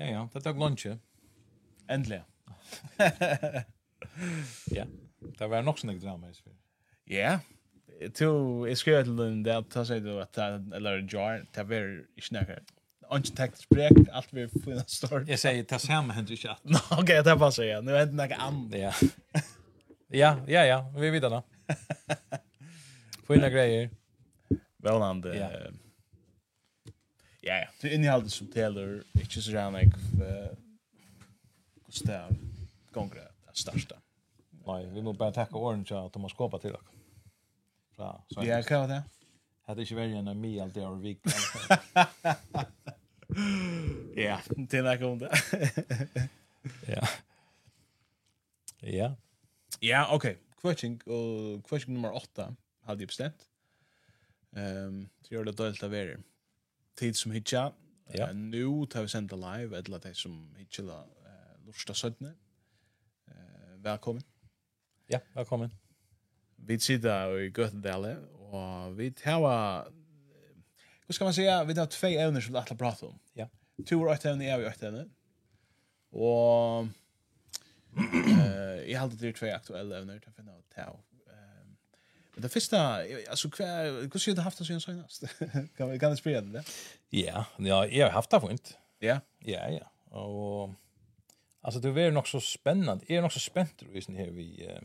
Ja, ja, det tok lunch. Endelig. ja, det var nok sånn drama i spil. Ja, to jeg skrev til den der, ta seg du at det, eller jar, det var ikke nekker. Ikke teknisk brek, alt vi finner stort. Jeg sier, det samme hender ikke at. Nå, ok, det er bare passer, ja. Nå hender nekker andre. Ja. ja, ja, ja, vi er videre da. Fina greier. Velnande. Ja. Ja, ja. Det är innehållet som täller, ikke så gjerne jeg hvordan det er gånger det største. Nei, vi må bare takke åren til at de har skåpet til dere. Ja, så jag kan det. Hade ikke varit en mig alt det har vi. Ja, til jeg kom det. Ja. Ja. Ja, ok. Question og question nummer 8 hadde jeg bestemt. Um, så gjør det dåligt av er tid som hitja. Ja. Uh, nu tar vi senda live, eller de som hitja da, uh, lorsta sødne. Uh, velkommen. Ja, velkommen. Vi sitter i Götendale, og vi tar... Hva skal man säga? Vi tar två evner som vi alla pratar om. Ja. Två och ett evne, jeg och ett evne. Og... Uh, jag har alltid två aktuelle evner, jag finner att ta Det första alltså hur skulle du haft det sen senast? kan vi kan det sprida det? Ja, ja, jag har haft det fint. Ja. Ja, ja. Och alltså det var nog så spännande. Är nog så spänt då sen här vi eh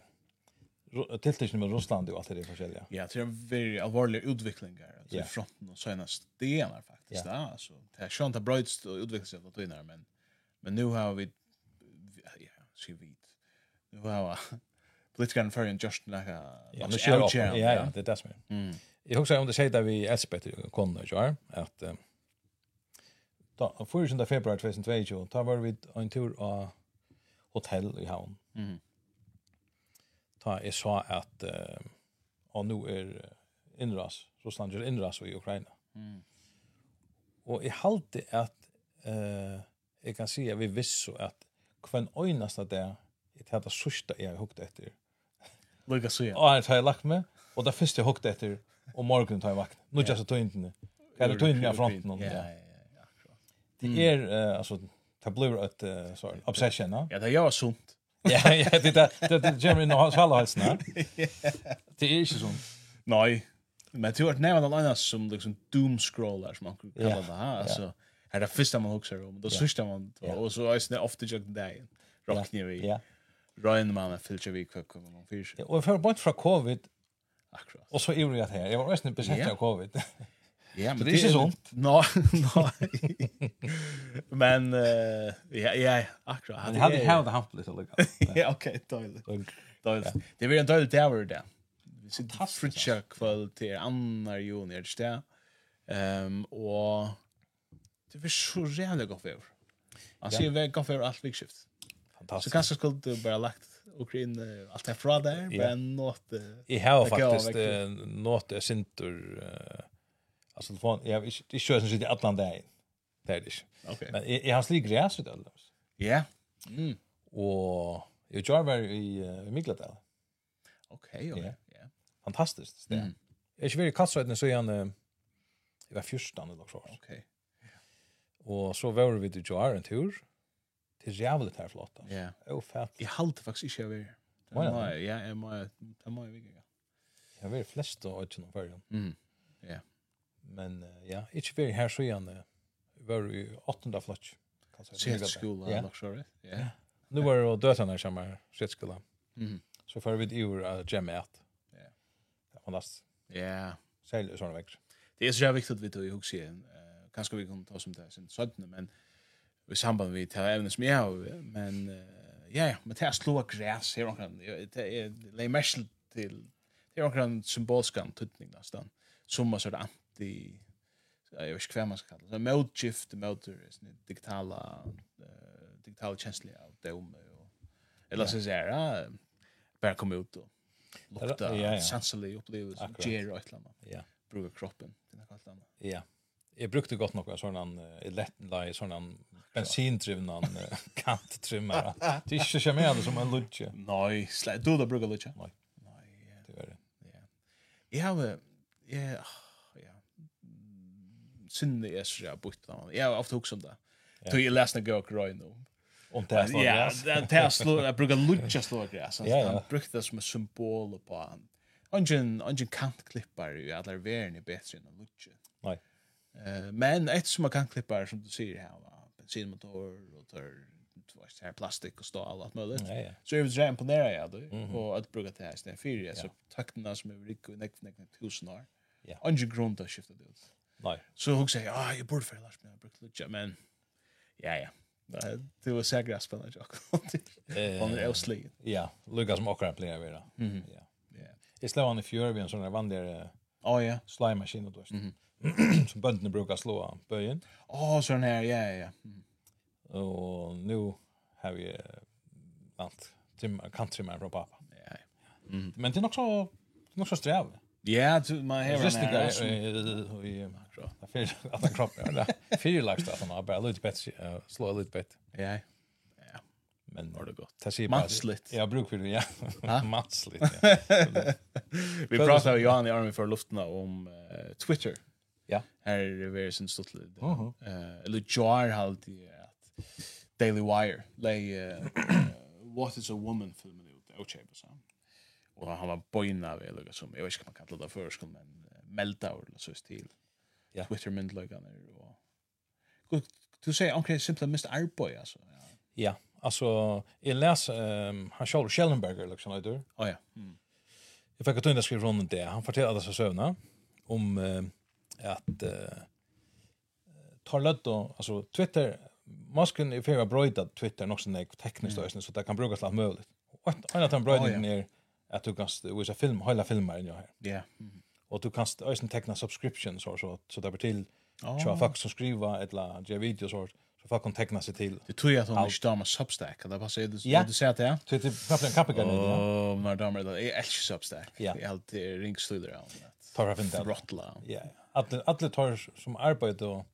tilltäckning med Ryssland och allt det där förskälliga. Ja, det är en väldigt allvarlig utveckling där alltså yeah. fronten och senast det är faktiskt yeah. alltså det är skönt att brödst och utvecklas av att vinna men men nu har vi ja, så vi nu har politikerne før en just like ja, man kör upp. Ja, ja, det är det som är. Mm. Jag husar om det säger där vi Elspeth kunde ju är att då för sjunde februari 2022 tar var vi en tur av hotell i havn. Mm. Ta är så att och nu är inras Ryssland är inras i Ukraina. Mm. Og jeg halte at eh jeg kan si at vi visste så att kvann øynast at det er det sørste jeg har hukt efter Lukka så ja. Og jeg lagt meg, og det første jeg hukte etter, og morgenen tar jeg vakt. Nå er det så tøyntene. Eller tøyntene av fronten. Ja, ja, ja. Det er, altså, det blir et sorry, obsession, ja? Ja, det er jo sunt. Ja, ja, det er det kommer inn og svaler her. Det er ikke sånn. Nei, men det er nevnt alle som liksom doomscroller, som man kan kalla det her, altså. Är det första man hugger om, då sista man, och så är det ofta jag dagen. dagen. Rocknivå. Ja. Ryan man med filter vi kvar kommer någon Og jeg för bort fra covid. Akkurat. og så är det her. Jeg var nästan besatt av covid. Ja, men det er ikke sånt. Nå, nej. Men eh ja, ja, akkurat. Men Han hade hatt det hamp lite lugnt. Ja, okej, dåligt. Dåligt. Det blir en dålig dag över det. Fantastiskt. Fritcha kvalitet annar junior där. Ehm och det blir så jävla gott Han Alltså jag vet gott väder allt vikskift fantastiskt. Så kanske skulle du bara lagt Ukraina allt det fra där, ja. men något. Jeg har faktisk nåt jeg jag syntur altså, telefon jeg jag jag kör som sitter i alla där. Det er det. ikke. Okej. Men jeg, jeg har slik græs ut av det. Ja. Mm. Och jag kör var i uh, Migladal. Okej, okej. Ja. Fantastisk. Det. Mm. Jeg Jag kör i kassrøyden, så är han jeg var 14 eller så. Okej. Og så var vi til Joar en tur. Det är jävligt här flott. Ja. Oh, fett. Jag halt faktiskt inte jag vill. Ja, jag må jag må jag Jag vill flest då åt någon förr. Mm. Ja. Men ja, inte vill här så igen. Var ju åttonde flotch. Kanske skola luxury. Ja. Nu var det döden där samma skola. Mm. Så för vid ur att gemma ett. Ja. Det var last. Ja. Sälj såna växter. Det är så viktigt vi tog ihåg Eh, Kanske vi kan ta som det sen södne men i samband med det här ämnet som jag har. Men ja, ja, men det här slå gräs här omkring. Det är lägg märkligt till det är omkring symboliska antydning nästan. Som man sådär anti jag vet inte vad man ska kalla det. Motgift, motor, digitala uh, digitala känsliga av dom. och Eller så säger jag, bara kom ut och lukta, sanselig upplevelse, ger och ett eller annat. Bruka kroppen, det är något annat. Ja, jag brukte gott några sån lättla i sådana bensindrivna kanttrymmare. Det är inte så med som en lunch. Nej, släpp du då brukar lunch. Nej. Nej. Det är det. Ja. Jag har ja ja. Synne är så jag bort där. Jag har ofta också om det. Tog jag läsna gå och röj nu. Om det slår. Ja, det slår, jag brukar luncha slå gräs. Han brukte det som en symbol på han. Ungen, ungen kantklippar ju alla värden är bättre än lutje. Nej. Eh men ett som man kan klippa som du ser här va bensinmotor och tar du vet här plastik och stål allt möjligt. Ja, ja. Så är det så imponerande ja då och att bruka det här istället för det så takten som är rik och näck näck tusen år. Ja. Underground att skifta det. Nej. Så hon säger ah jag borde för last men brukt lite men ja ja. Det var säkert spännande jag. Hon är oslig. Ja, Lucas Mockra player vi då. Ja. Ja. Jag slår han i fjör vi en sån där vandrar. Ja ja. Slime machine då. Mhm. som bönderna brukar slå böjen. Åh, oh, sån här, ja, ja. Mm. Och nu har vi allt timmar, kan från pappa. Ja, ja. Mm. Men det är också, det är också sträv. Ja, man har en här. Det är makro. Det finns att han kroppar. Det fyra lagst att han har bara lite bättre, slå lite bättre. Ja, ja. Men var det gott. Det ser bara matsligt. Jag brukar för det, ja. Matsligt, ja. Vi pratar ju Johan i armen för luften om Twitter. Ja. Här är det sin stort lite. Eh eller jar halt i att Daily Wire lay uh, What is a woman filmen ut och chepa så. Och han var bojna väl eller som jag vet inte man kallar det för skon men melta eller så stil. Ja. Twitter mint like on it och Gud, du säger omkring simpelt Mr. Arboy alltså. Ja, alltså jag läser um, han Charles Schellenberger liksom eller? Oh, ja. Mm. Jag fick att undra skriva runt det. Han fortäller dessa sövna om um, att uh, tar lätt alltså Twitter masken är för bröjda Twitter också när tekniskt mm. så det kan brukas allt möjligt. Och en annan bröjden ner att du kan visa film hela filmer än jag här. Ja. Och du kan också teckna subscriptions så så så där till så folk som skriva eller ge videos och så folk kan teckna sig till. Det tror jag att hon inte med Substack. Det bara det du du säger att det. Det är knappt en kappiga nu. Åh, men damer det är Substack. Jag alltid ringstöder. Tar jag inte. Rottla. Ja, ja alla alla tar som arbete och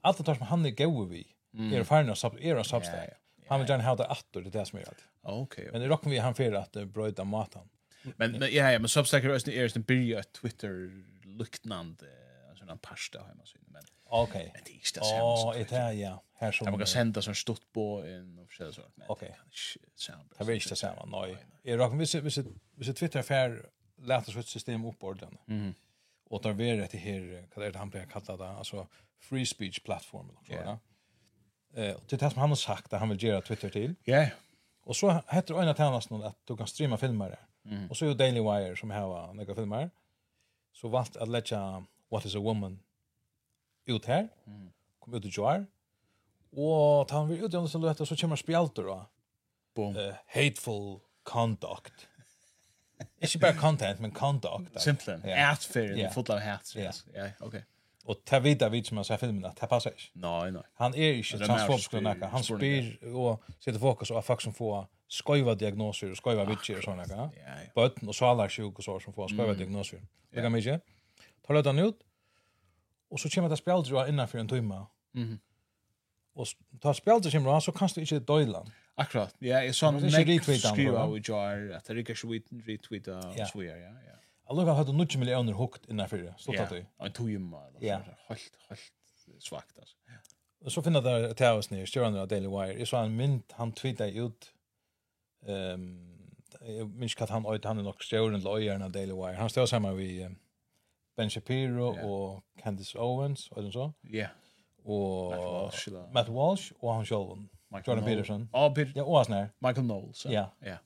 alla tar som han är goda vi mm. är färna sub era substack. Yeah, yeah, yeah. Han vill gärna ha det åter det där som är att. Okej. Men det rockar vi han för att bröda maten. Men men ja ja men substack är ju är en byrja Twitter liknande alltså en pasta hemma så men. Okej. Men det är inte så. Ja, det är ja. Här som. Jag kan sända som stort på en officiell sort men. Okej. Det är inte samma. Nej. Är rockar vi vi vi Twitter affär lätta sitt system uppordnat. Mm och där är det här vad är det han blir kallad där alltså free speech platform, eller så där. Eh och det som han har sagt att han vill göra Twitter till. Ja. Yeah. Och så heter det ena tjänsten att du kan streama filmer där. Mm. Och så är Daily Wire som har några filmer. Så vart att lägga What is a woman ut här. Mm. Kom ut i Joar. Och han vill ut i andra så kommer spjalter då. Boom. Uh, hateful conduct. Ikke bare content, men conduct. Simpelthen. Ja. Atferd, yeah. full av hats. Ja, yeah. ok. Og ta vidda vid som han ser filmen, at det passer ikke. Nei, nei. Han er ikke transfobisk eller noe. Han spyr og sitter fokus og folk som får skoiva diagnoser og skoiva vitser og sånne. Ja, ja. Bøtten og salarsjuk og sår som får skoiva diagnoser. Det kan vi ikke. Ta løt han ut, og så kommer det spjaldrua innanfor en timme. Mm -hmm. Og ta spjaldrua kommer han, så kan du ikke døyla han. Akkurat. Ja, jag sån retweet skriva och jar att det gick så retweeta och så ja, ja. Alltså har hade 90 miljoner hukt innan för så att du. Ja, en tojumma ja. Helt helt svagt altså. Och så finner det där oss ner, Stjärnan av Daily Wire. Jag såg en mynd han tweetade ut ehm jag minns att han öjt han är nog stjärnan och av Daily Wire. Han står samma vi Ben Shapiro och Candice Owens och så. Ja. Och Matt Walsh och han själv. Michael Jordan Knoll. Peterson. Ja, Peter ja, och snär. Michael Knowles. Ja. Ja.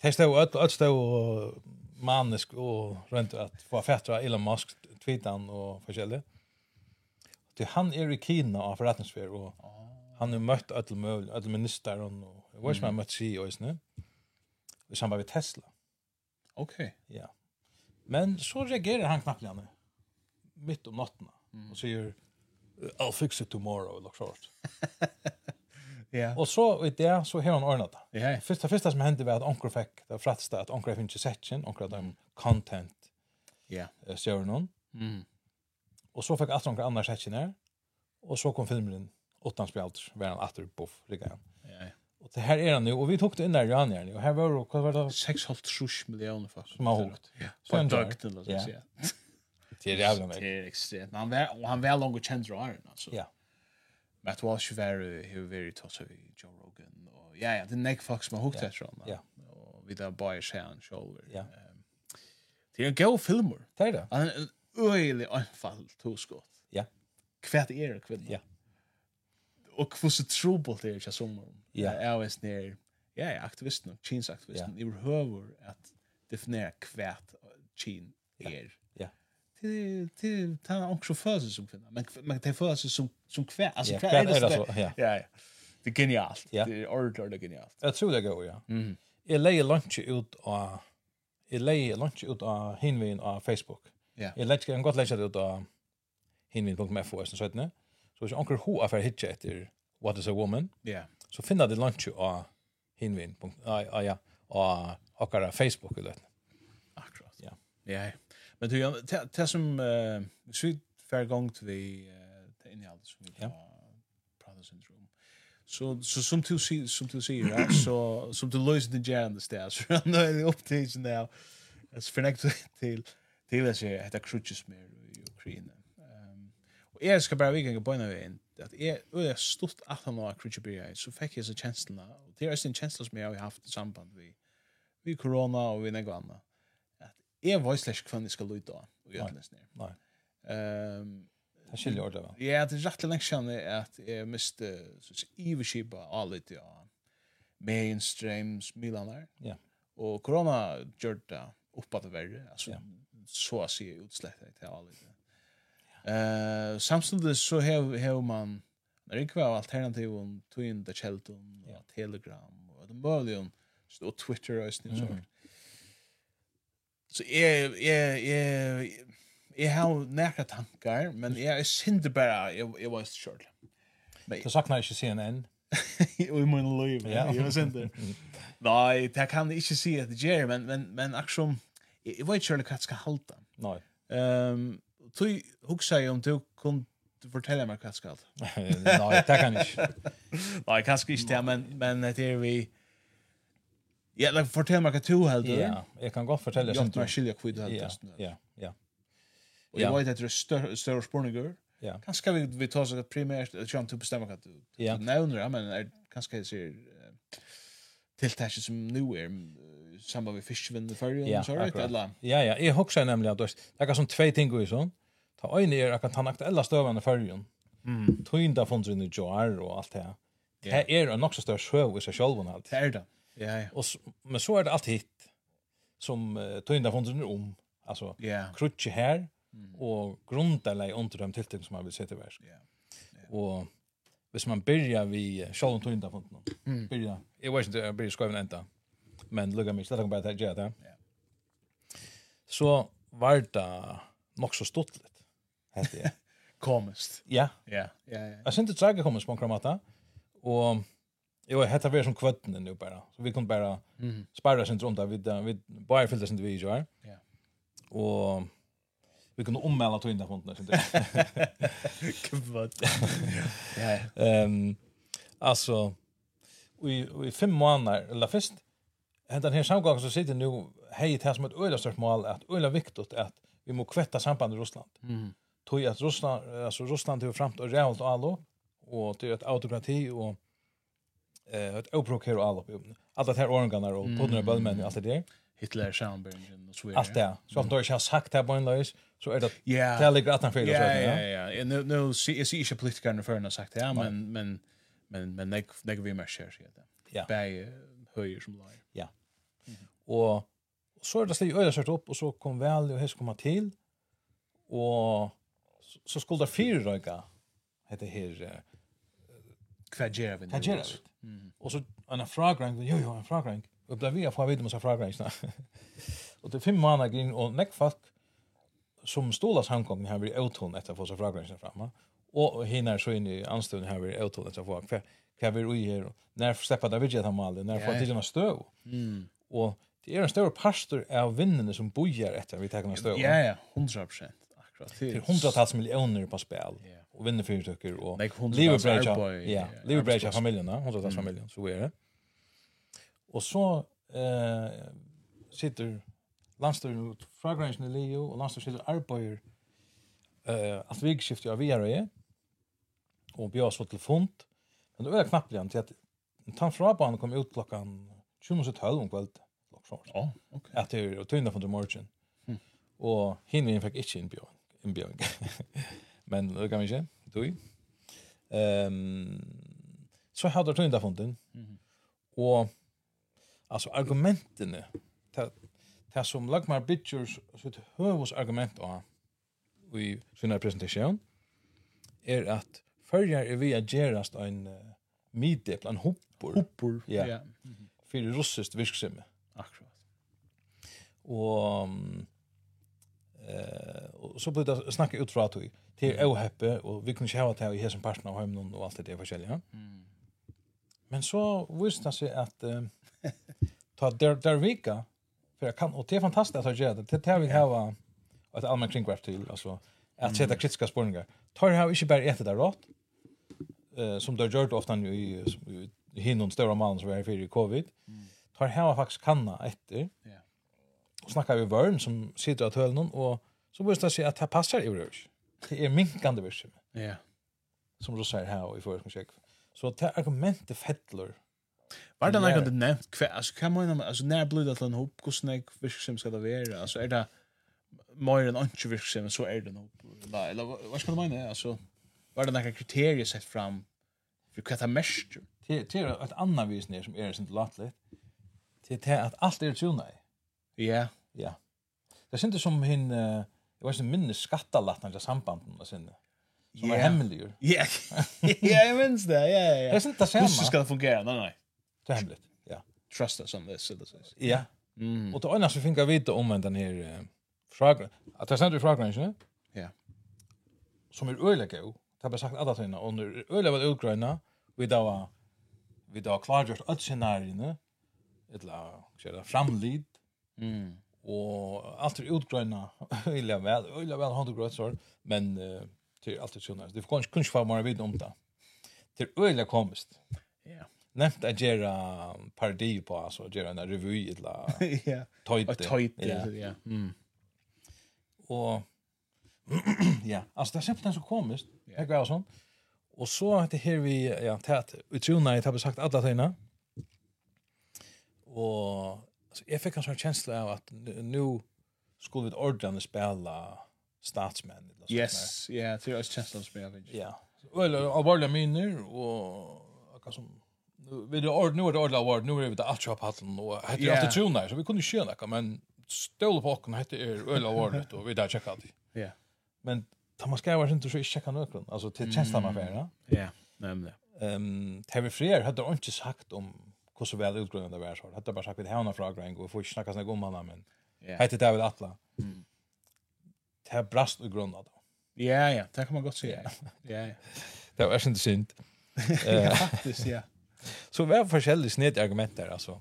Det stod att att stå och manisk och runt att få fettra Elon Musk tweetan och förskälle. Det han är i Kina av förrättningsfär och han har mött alla möjliga alla ministrar och jag vet inte om jag mött CEO just nu. I samband med Tesla. Okej. Okay. Ja. Men så reagerar han knappt igen. Mitt om natten. Mm. Och säger I'll fix it tomorrow, eller så. Yeah. Och så i det så har hon ordnat det. Yeah. Första första som hände var att onkel fick det frätsta att onkel fick inte section, onkel hade content. Ja. Yeah. Ser någon. Mm. Och så fick att onkel andra sectioner. Och så kom filmen åttan spjalt var han åter på igen. Ja. Och det här är han nu och vi tog det in där Johan igen och här var det vad var det 6,5 miljoner för. Som har hållit. Ja. På en dag till alltså. Ja. Det är jävla mycket. Det är extremt. Han var han var långt känd då alltså. Ja. Matt Walsh var hur vi togs av Joe Rogan och ja ja det neck fox med hooked hukt efter honom. Ja. Och vi där boy Sean Shoulder. Ja. Det är en go filmer. Det är det. Han är öjlig anfall to skott. Ja. Kvärt är det kvinna. Ja. Och hur så trubbel det är ju som. Ja. Jag är ner. Ja, ja, aktivisten, chins aktivisten. Ja. I behöver att definiera kvärt chin är till till ta också förse som kvinna. Men men det förse som som kvär alltså kvär är det så. Ja. Ja. Det är genialt. Det är ordentligt genialt. Jag tror det går ja. Mm. Jag lägger lunch ut och jag lägger lunch ut av hinvin av Facebook. Ja. Jag lägger en gott lägger ut av hinvin.fo så sådär. Så jag anker ho affär hitcha efter what is a woman. Ja. Så finner det lunch av hinvin. Ja ja. Och och Facebook eller. Akkurat. Ja. Ja. Men du, det som, hvis vi færre gang til vi, uh, det innehållet som vi kan prata syndrom, så så som du ser som du sier ja så som du löser det gärna det stairs nu är det upptäckt der, så fornekt til, til att jag etter krutjes mer i Ukraina Um, og jeg skal bare vilken på en av en, at jeg, og jeg stort at han var crutches blir så fikk jeg så kjenslene, og det är en chans som jeg har haft i samband med, vi korona og vi något annat Jeg var slags kvann jeg skal lytte av. Nei. Nei. Um, det skiljer det, va? Ja, det er rett og lengt kjenne at jeg miste iverskipa av litt av mainstreams milaner. Ja. Og korona gjør det oppa det verre. Altså, ja. så å si utslettet til av litt. Uh, samtidig så har man Det är kvar alternativen Twin the Chelton och Telegram og det de möjligen och Twitter og sånt. Mm. Så jeg, jeg, jeg, jeg har nækka tankar, men jeg er sinde bare, jeg, jeg var ikke kjørlig. Du saknar ikke CNN? Og i min liv, ja, jeg var sinde. Nei, det kan jeg ikke si at det gjør, men, men, men akkurat, jeg, jeg var ikke kjørlig hva jeg skal halda. Nei. Um, du hugsa jeg om du kunne fortelle meg hva jeg skal halda. Nei, det kan jeg ikke. Nei, kanskje ikke det, men, men det er vi... Uh, Ja, like fortell meg hva du held du. Ja, jeg kan godt fortelle. Jeg har skilja hva du held du. Ja, ja. Og jeg vet at det er større spørninger. Ja. Kanskje vi, vi tar seg primært, jeg tror han til å bestemme hva du ja. nevner, men er, kanskje jeg sier tiltaket som nu er samband med fiskevinn i fyrir, ja, akkurat. Eller? Ja, ja, jeg husker nemlig at det er som tvei ting i sånn. Ta øyne er akkurat han aktuella støvende førre, mm. tøynda funnet i jar og alt det her. Det er en nok så større sjøv i seg alt. Det er det. Ja, ja. Och men så är det allt hit som uh, tynda fonden om alltså yeah. krutche här mm. och grundarna i underdöm till som man vill se till värst. Ja. Yeah. Och hvis man börjar vi Shalom tynda fonden. Mm. Börja. Jag vet inte jag börjar skriva ända. Men lugga mig släppa bara det här där. Ja. Så var det nog så stort. Hette jag. Komst. Ja. Ja. Ja. Jag syns inte jag kommer på en kramata. Och Jo, hetta ver som kvøtten nu bara. Så vi kunde bara mm. -hmm. spara sen runt där vid vi bara filter sen vi gör. Ja. Och vi kunde ommäla till innan fonten sen. ja, ja. Ehm alltså vi vi fem månader eller först den här samgången så sitter nu hej det här som ett öla stort mål att öla viktigt att vi må kvätta sambandet i Ryssland. Mm. Tog att Ryssland alltså Ryssland har framt och rejält allo och det är ett autokrati och eh ett oprokero allop. Alla de här organerna och poddarna böllmän och allt det där. Hitler Schauenberg och så vidare. Allt det. Så att då jag sagt det på en lös så är det tällig att han fel och så Ja ja ja. Nu nu är ju politiker för när sagt det men men men men nej nej vi mer share det. Ja. Bäj höjer som lag. Ja. Och så är det så öra kört upp och så kom väl och häst komma till och så skulle det fyra röka heter här hva gjør vi? Hva gjør det. Og så en fragrang, jo jo, en fragrang. Og ble vi av fra videre med seg fragrang. og det er fem måneder grinn, og nekk folk som stolas handkongen har vært uttånd etter å få seg fragrang fram. Og hinner så inn i anstøvning har vært uttånd etter å få hva hva vi roi her, når slipper det vidtje til Mali, når får tidligere støv. Og det er en større pastor av vinnene som bojar etter vi tar støv. Ja, ja, 100%. akkurat. Det er hundratals millioner på spel. Ja och vinner för tycker och lever bra ja lever bra familjen då hundra tas familjen så är det och så eh sitter landstör fragrance i Leo och landstör sitter arbetar eh att vi skiftar av vidare och bjöd så till fond men det är knappt igen till att han från banan kom ut klockan 20.12 om kvällen. Ja, okej. Att det är tunna från morgon. Och hinner vi fick inte inbjudan. Inbjudan. Men det kan vi ikke. Du. Um, så hadde jeg tøynda funden. Mm -hmm. Og altså argumentene det som Lagmar Bitchers sitt høvusargument av i sin presentasjon er at førjar er vi a gerast ein uh, middeple, en hoppor. Hoppor, ja. Yeah. Mm -hmm. Fyrir russiskt virksomhet. Akkurat. Og um, Eh och så blir det snacka ut från att det är oheppe och vi kunde ju ha det i hesen parten av hemmen och allt det där förskälliga. Mm. Men så visste sig att ta där där vika för jag kan och det är fantastiskt att göra det. Det här vi har ett allmän kringkraft till alltså att sätta kritiska spårningar. Tar det här inte bara ett det rätt. Eh som det gjort ofta nu i hinnon stora mannen som är för i covid. Tar här faktiskt kanna efter. Ja og snackar vi vörn som sitter at höllen og så måste jag seg at det passar i rørs. Det er minkande vision. Ja. Som du säger här i första check. Så det argumentet fäller. Var det något du nämnt? Alltså kan man alltså när blod att en hopp hur snägg vision ska det vara? Alltså är det mer än anke vision så är det nog. Nej, eller vad ska du mena? Alltså var det några kriterier sett fram för vad det mest? Det är er annat vis ner som er inte lätt. Det at alt er är tunat. Ja. Ja. Det syntes som hin uh, jag vet inte minne skattalatten til sambanden där sen. Som yeah. är hemligur. Ja. Ja, jag minns det. Ja, ja, ja. Det är det samme. Hur ska det fungera? Nej, nej. Det er hemligt. Ja. Trust us on this, det sägs. Ja. Mm. Och då annars som fick jag vite om den här uh, frågan. Att jag sände frågan, inte? Ja. Som er øyelig gøy. Det har jag sagt alle tingene. Og når øyelig var utgrønne, Vi da var vi då klargjort öll scenariene, Ett la, vad ska framlid Mm. Och allt är utgröna. Illa väl, illa väl har du gröt men uh, till allt är sjönare. Det får kunns vara mer vid om det. Till illa komst. Ja. Yeah. Nämnt att parodi på altså, göra en revy eller ja. Tojt. Tojt, ja. Mm. Och ja, altså, det er simpelthen så komiskt. Jag går sånn. Og så er det her vi ja, tät utrona jeg har sagt alla tiden. Og, alltså jag fick en sån känsla av att nu skulle vi ordna spela statsmän eller så Yes, ja, det är känslan som jag vet. Ja. Eller av alla minner och vad som vi det ord nu är det ordla ord nu är det att chop hatten och hade yeah. att tuna så vi kunde köra något men stol på och heter är öl av ordet och vi där checka det. Ja. Men Thomas vara inte så i checka någon alltså till känslan av för. Ja, nämligen. Ehm, Terry Freer hade inte sagt om hur så väl utgrundande det var så. Hade bara sagt vi hävna frågor en och får inte snacka såna gommarna men. Ja. Hette det väl Atla. Mm. Det här brast och grundat. Ja, ja, det kan man gott säga. Ja, ja. Det var inte synd. ja, faktiskt, ja. Så vi har forskjellige sned argument der, altså.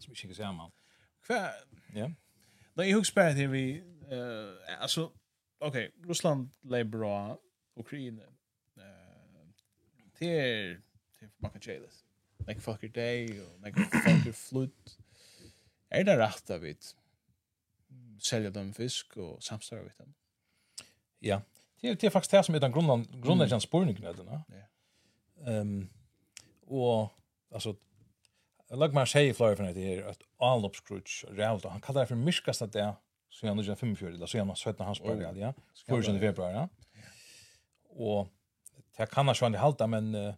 Som ikke kan se man. Hva? Ja. Da jeg husker bare til vi, uh, altså, ok, Russland leier bra, Ukraina, uh, til, til man kan kjede det nek folk er deg, og nek folk er flutt. Er det rett av vi selja dem fisk og samstara vi dem? Ja, det er, det er faktisk det som er den grunnleggen mm. spurningen av denne. Ja. Um, og, altså, lag meg seg i fløy for det her, at Alopskrutsch, Rævda, han kallar det for myrkast at det, så han er 45, da, så han 17 hans bør, ja, 4. februar, ja. Og, det kan han sjå han halta, men, uh,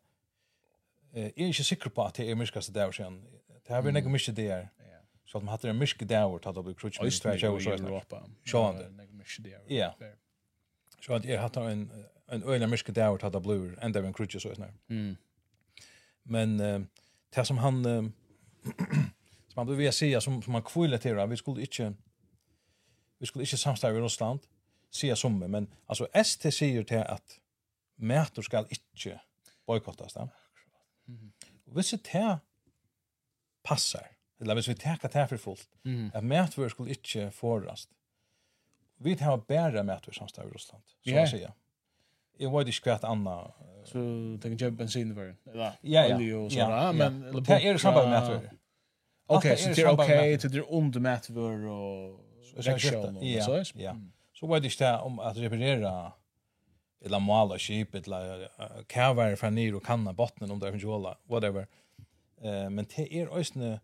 eh er ikke sikker på at det er är det där sen. Det har vært några myske där. Ja. Så att man hade en myske där vart hade blivit crutch med stretch och så Europa. Sjående. att några myske. Ja. Så att jag hade en en öliga myske dæver tatt opp hade enda vi en crutch så sånn. Mm. Men uh, det som han uh, som han blev säga som som han kvullet till vi skulle inte vi skulle inte samstå i Ryssland säga som men alltså ST säger till att mätor ska inte bojkottas där. Mm. Hvis det her passer, eller hvis vi teker det her for fullt, mm. at medvær skulle ikke forrast. Vi tar bare medvær samstår i Russland, så yeah. å si. Jeg vet ikke hva et annet... Så det kan kjøpe bensin for eller ja, ja. olje og sånn, ja, men... Ja. Det er det samme med Okej, Ok, så det er ok, det er under medvær og reksjon og så. Ja, så vet det ikke om at reparere eller mala skip eller kavar fra ned og kanna bottnen om det kan jola whatever. Eh men det er øsne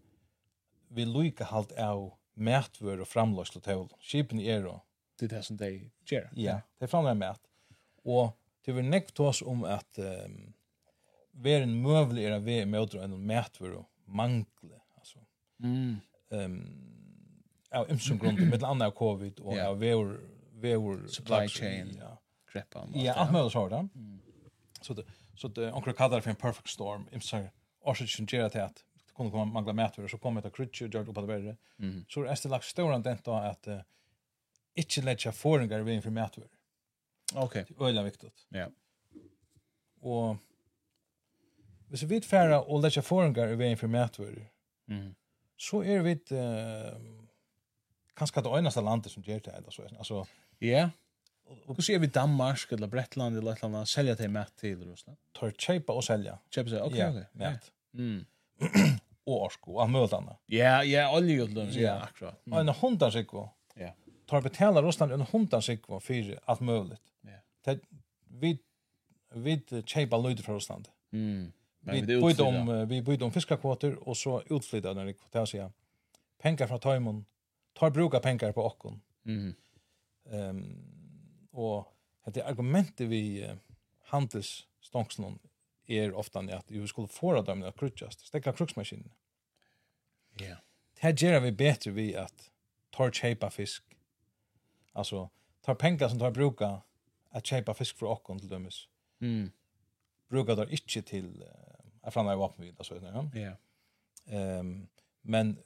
vi luka halt av mætvør og och tål skipen er og det er det som de gjør ja det er framløsle mæt og det vil nekk tås om at um, ver en møvlig er vi møter en mætvør og mangle altså mm. ehm av imsum grund med andra av covid og av vår vår supply chain. ja greppa. Ja, allt möjligt sådär. Så det, så det, onkel kallar det för en perfect storm. I'm sorry. Och så ger det att det kommer komma mangla mätare, så kommer det att krutcha jag upp på det värre. Mm. Så det är det lagt stora dent då att uh, inte lägga föringar i för mätare. Okej. Okay. Det är viktigt. Ja. Och hvis vi färra och lägga föringar i vägen för mätare, mm. så är vi uh, kanske det enda landet som ger det. Alltså, ja. Och hur ser vi Danmark eller Bretland eller ett annat sälja till mat till Ryssland? Tar köpa och sälja. Köpa sig. Okej, okej. Mm. Och orsko, all möjligt annat. Ja, ja, olja och lunch, ja, akkurat. Och En hundar Ja. Tar betala Ryssland en hundar sig för allt möjligt. Ja. Vi vi köpa lite från Ryssland. Mm. Vi bytte om vi bytte om fiskakvoter och så utflyttade den kvotar så ja. Pengar från Taimon. Tar bruka pengar på okkon. Mm. Ehm og det argumentet vi uh, handels stångslån er ofta at vi skulle få av dem at krutjast, stekka kruksmaskinen. Ja. Yeah. Det här gör vi bättre vi att tar tjejpa fisk. Alltså, tar pengar som tar bruka att tjejpa fisk för åkon till dömes. Mm. Brukar det inte till uh, att framlägga vapenvid så. Ja. Yeah. Um, men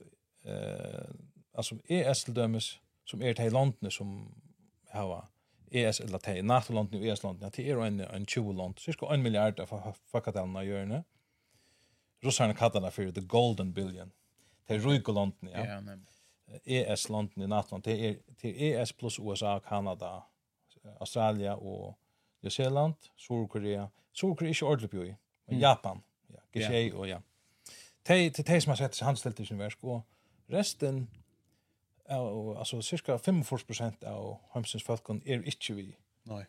uh, alltså ES till dömes som är till landene som har ES eller te NATO-land nu ES-land att är en en 20 land cirka 1 miljard av fakatelna gör nu. Russarna kallar det för the golden billion. Det är rika ja. Ja, nej. ES-landen i NATO det er til ES plus USA, Kanada, Australien og New Zealand, Sydkorea, Sydkorea är ordentligt på i. Men Japan, ja, Gishei og ja. Te te te som har sett handställt i sin versk og resten og altså cirka 45% av heimsins folkon er ikkje vi. Nej.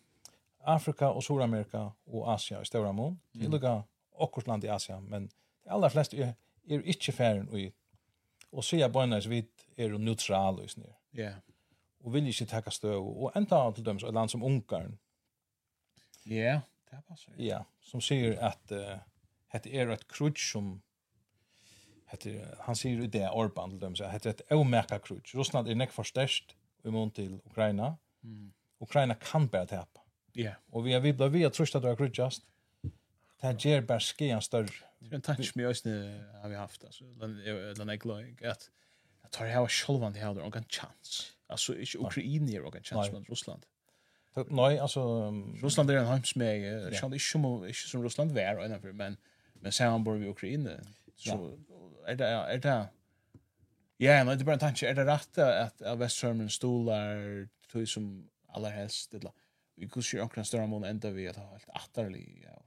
Afrika og Sydamerika og Asia i stora mån. Mm. Det lukka okkurs land i Asia, men de aller flesta er, er ikkje færen og i og sier bøyna vi er neutral og snir. Ja. Yeah. Og vil ikkje takka støv og enda til dømes et land som Ungarn. Ja, yeah, det passar. Ja, som sier at uh, hette er et krutsk som heter han säger ju det Orban till dem så heter ett omärka krutch. Ryssland är näck förstärkt i mån till Ukraina. Mm. Ukraina kan bara tappa. Ja. Yeah. Och vi har vi blir vi tror att det är krutchast. Det ger bara skian större. Det är en touch med oss nu har vi haft alltså den är glad att jag tar här självan det här och någon chans. Alltså inte Ukraina är någon chans mot Ryssland. Nej, alltså Ryssland är en med Jag känner inte som Ryssland var ännu men men sen bor vi i Ukraina så är det är det Ja, men det är bara en tanke. Är det rätt att att Västströmmen stolar tog som allra helst eller, vi kunde ju också större mån ända vi att ha helt atterlig ja.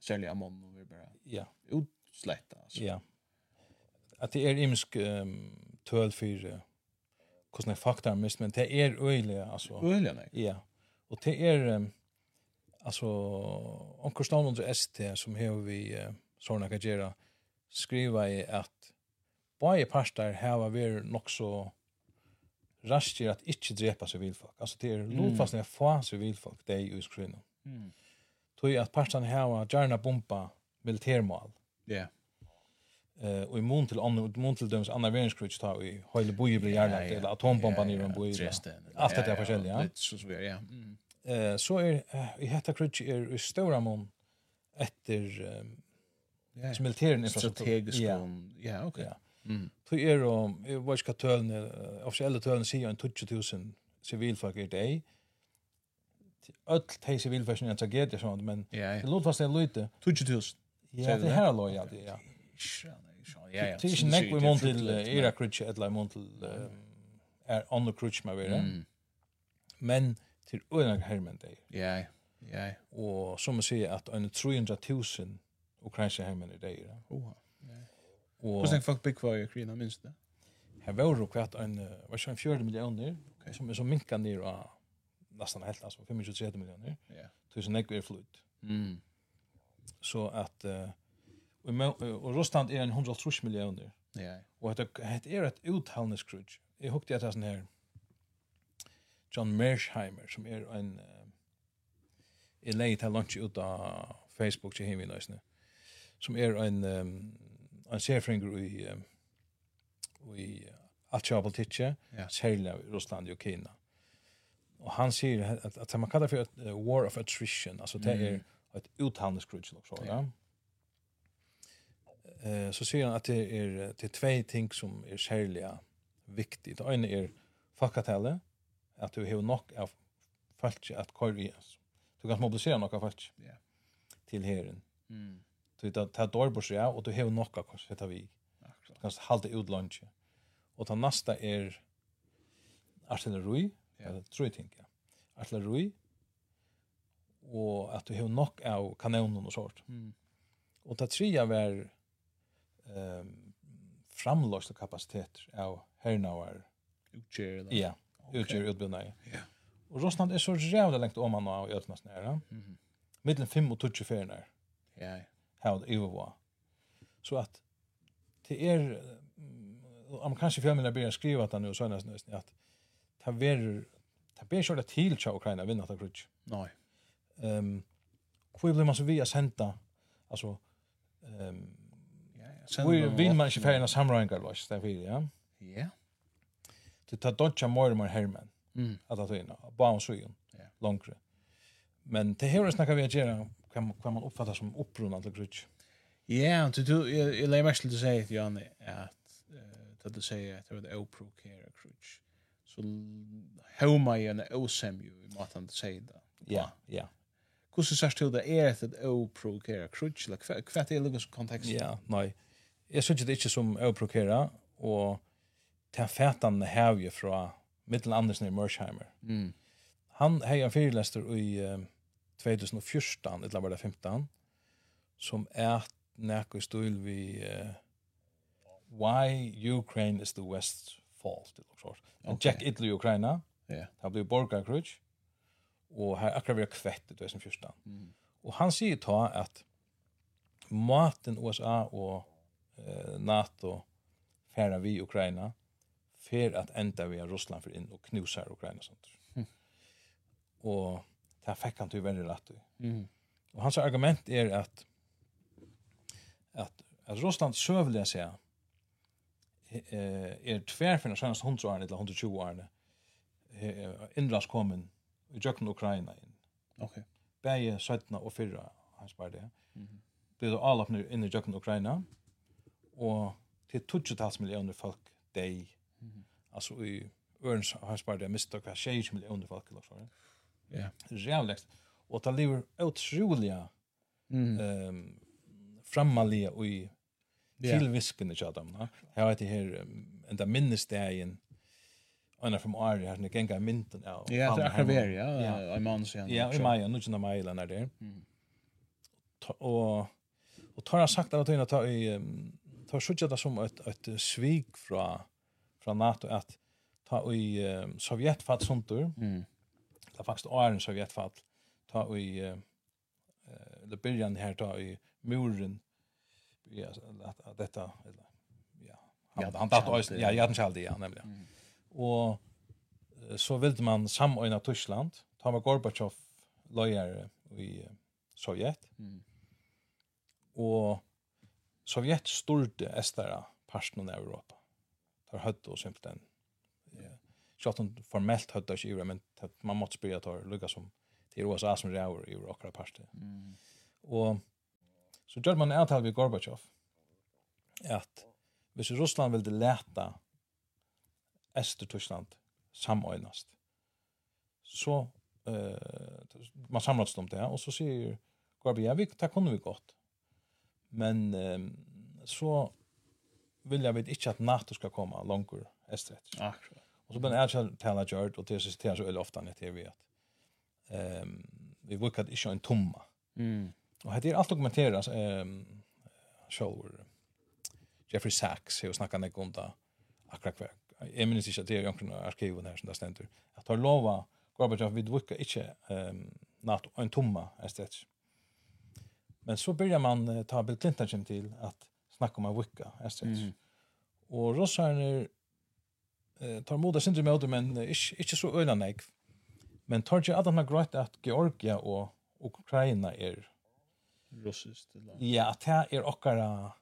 Sälja amon och vi bara. Ja. Utslätta alltså. Ja. at det er imsk um, töl för hvordan jeg fakta er mest, men det er øyelig, altså. Øyelig, nei? Ja. Og det er, um, altså, onker stående under ST, som har vi uh, sånne kan gjøre, skriva i at bare parter hava vært nok så raskt at ikke drepa sivilfolk. Altså det er lovfastning at få sivilfolk det er i uskrinnom. Mm. Tog at partene hava gjerne bomba militærmål. Ja. Yeah. Eh och i mån till andra mån till dems andra världskriget tar vi hela boje blir gärna eller atombomban i en boj. Allt det där förskälliga. Ja, så så ja. Eh så är i hetta kriget är i stora mån efter ja. militären infrastruktur. Strategisk. Ja, ja okej. Ja. Mm. Så är det, jag vet inte vad officiella tölne säger en 20.000 civilfolk i dag. Öll teg civilfolk är en tragedie sånt, men ja, ja. det låter fast det är lite. 20.000. Ja, det här är lojalt, ja. Ja, ja. Det är inte näck vi mån till Irak-rutsch, eller mån till er andre krutsch med vera. Mm. Men til øyne hermen det. Ja, ja. Og som man sier at en 300.000 ukrainska hemmen i det. Oha. Och Och sen folk big var Ukraina minst det. Här var det kvart en vad ska en 40 miljoner som som minkar ner och nästan helt alltså 25 miljoner. Ja. Tusen ek är flut. Mm. Så att och Ryssland är en 130 miljoner. Ja. Och det det är ett uthålligt skrutch. Jag hukte att det är sån här John Mersheimer som är en uh, är late lunch ut av Facebook till hemma nästan. Mm som er en, um, en serfringer i, um, i Altjava politikje, ja. særlig av Russland og Kina. Og han sier at, at man kallar for et uh, war of attrition, altså det er et uthandelskrutsk nok så, ja. Eh, så sier han at det er, det er tvei ting som er særlig viktig. Det ene er fakkatellet, at du har nok av folk at køyre i. Du kan mobilisere nok av folk ja. til herren. Mm. Du vet att ta dårbors ja och du har nokka kors heter vi. Du kan halda ut lunch. Och ta nästa är artilleri, eller tror jag tänker. Artilleri och att du har nok av kanonen och sånt. Mm. Och ta trea var ehm framlösta kapacitet av Hernauer. utger. Ja, utger utbildning. Ja. Och Rosland är så jävla långt om man har ötnas nära. Mm. Mellan 5 och 20 färnar. Ja har övervar. Så att det är om kanske filmen börjar skriva att han nu så nästan att det ver ta ber själva till tjau Ukraina vinna ta krutch. Nej. Ehm hur blir man så via senta alltså ehm ja ja. Vi vill man inte färna samröingar vars där vi ja. Ja. Det tar dodja dodge mer mer hermen. Mm. Att att inna. Bara om ju. Ja. Långre. Men det här är snackar vi att göra kan kan man uppfatta som opprunnan till grutsk. Ja, du, du, jag lägger mest til å si, Janne, at uh, du sier att det var det care grutsk, så hauma jeg en osemju i matan att säga det. Ja, ja. Hvordan sier du det är et opprokere grutsk, eller hva er det i kontext. Ja, nej. Jag synes det inte som opprokere, og til fætan ju från mittel Andersen i Mörsheimer. Mm. Han har en fyrirlester i um, 2014, eller var det 15, som er nekko stil vi uh, Why Ukraine is the West's Fault, eller så. Okay. Jack Italy Ukraina, yeah. det blir borgarkrutsk, og her akkurat vi har kvett i 2014. Mm. Og han sier ta at maten USA og eh, NATO færa vi Ukraina fer at enda vi av Russland for inn og knusar Ukraina og sånt. Mm. Og det fikk han til veldig rett. Mm. Og hans argument er at at, at Russland søvlig seg eh, er tverfinner senast 100 årene til 120 årene innlands kommen i Jøkken Ukraina inn. Ok. Begge 17 og 4 hans spør det. Mm -hmm. Blir det alle oppnå inn i Jøkken Ukraina og til 20 millioner folk deg. Mm -hmm. Altså i Ørens har spør det mistet hva 20 millioner folk eller så. Ja. Ja. Jävligt. Och det lever otroliga mm. um, frammaliga och i yeah. i dem. Ja. Jag vet det her, um, enda minnesdagen Anna from Ari har ni gänga mynten ja. Ja, det är det ja. I man sen. Ja, i maj, nu när maj eller när det. Mm. Och och tar jag sagt att jag tar i tar sjutja det som ett ett svik från från NATO att ta i Sovjet Mm det er faktisk åren sovjetfall, ta i, uh, eller byrjan her, ta i muren, ja, at detta, eller, ja, han, han datt øysen, ja, Jaden Kjaldi, ja, nemlig. Mm. Og så ville man samordna Tyskland, ta med Gorbachev løyer i Sovjet, mm. og Sovjet styrde estera parten av Europa. Der høyde og simpelthen Sjalt hon formellt hödde sig ur, men man måste spyrja tar lukka som til USA som räver ur åkra parste. Mm. Och så gjør man ett halv Gorbachev att hvis Russland ville leta Ester Tyskland samordnast så eh man samlas om det och så sier Gorbachev ja, vi det kunde vi gott. Men um, så vill jag vet inte att NATO ska komma långt österut. Akkurat. Och så blir det en tala gjort och det syns det så ofta när det vet. Ehm vi brukar inte köra en tomma. Mm. Och det är allt dokumenteras ehm shower Jeffrey Sachs har snackat med om det. Akkurat kvar. Jag minns inte att det är någon arkiven här som det ständer. Att har lova Gorbachev vi brukar inte ehm natt en tomma estet. Men så börjar man ta Bill Clinton till att snacka om en vecka estet. Mm. Och rossarna eh tar moda sindri med men ikke, ikke så øyla nek. Men tar ikke at han har greit at Georgia og Ukraina er russiskt land. Ja, at det er okkara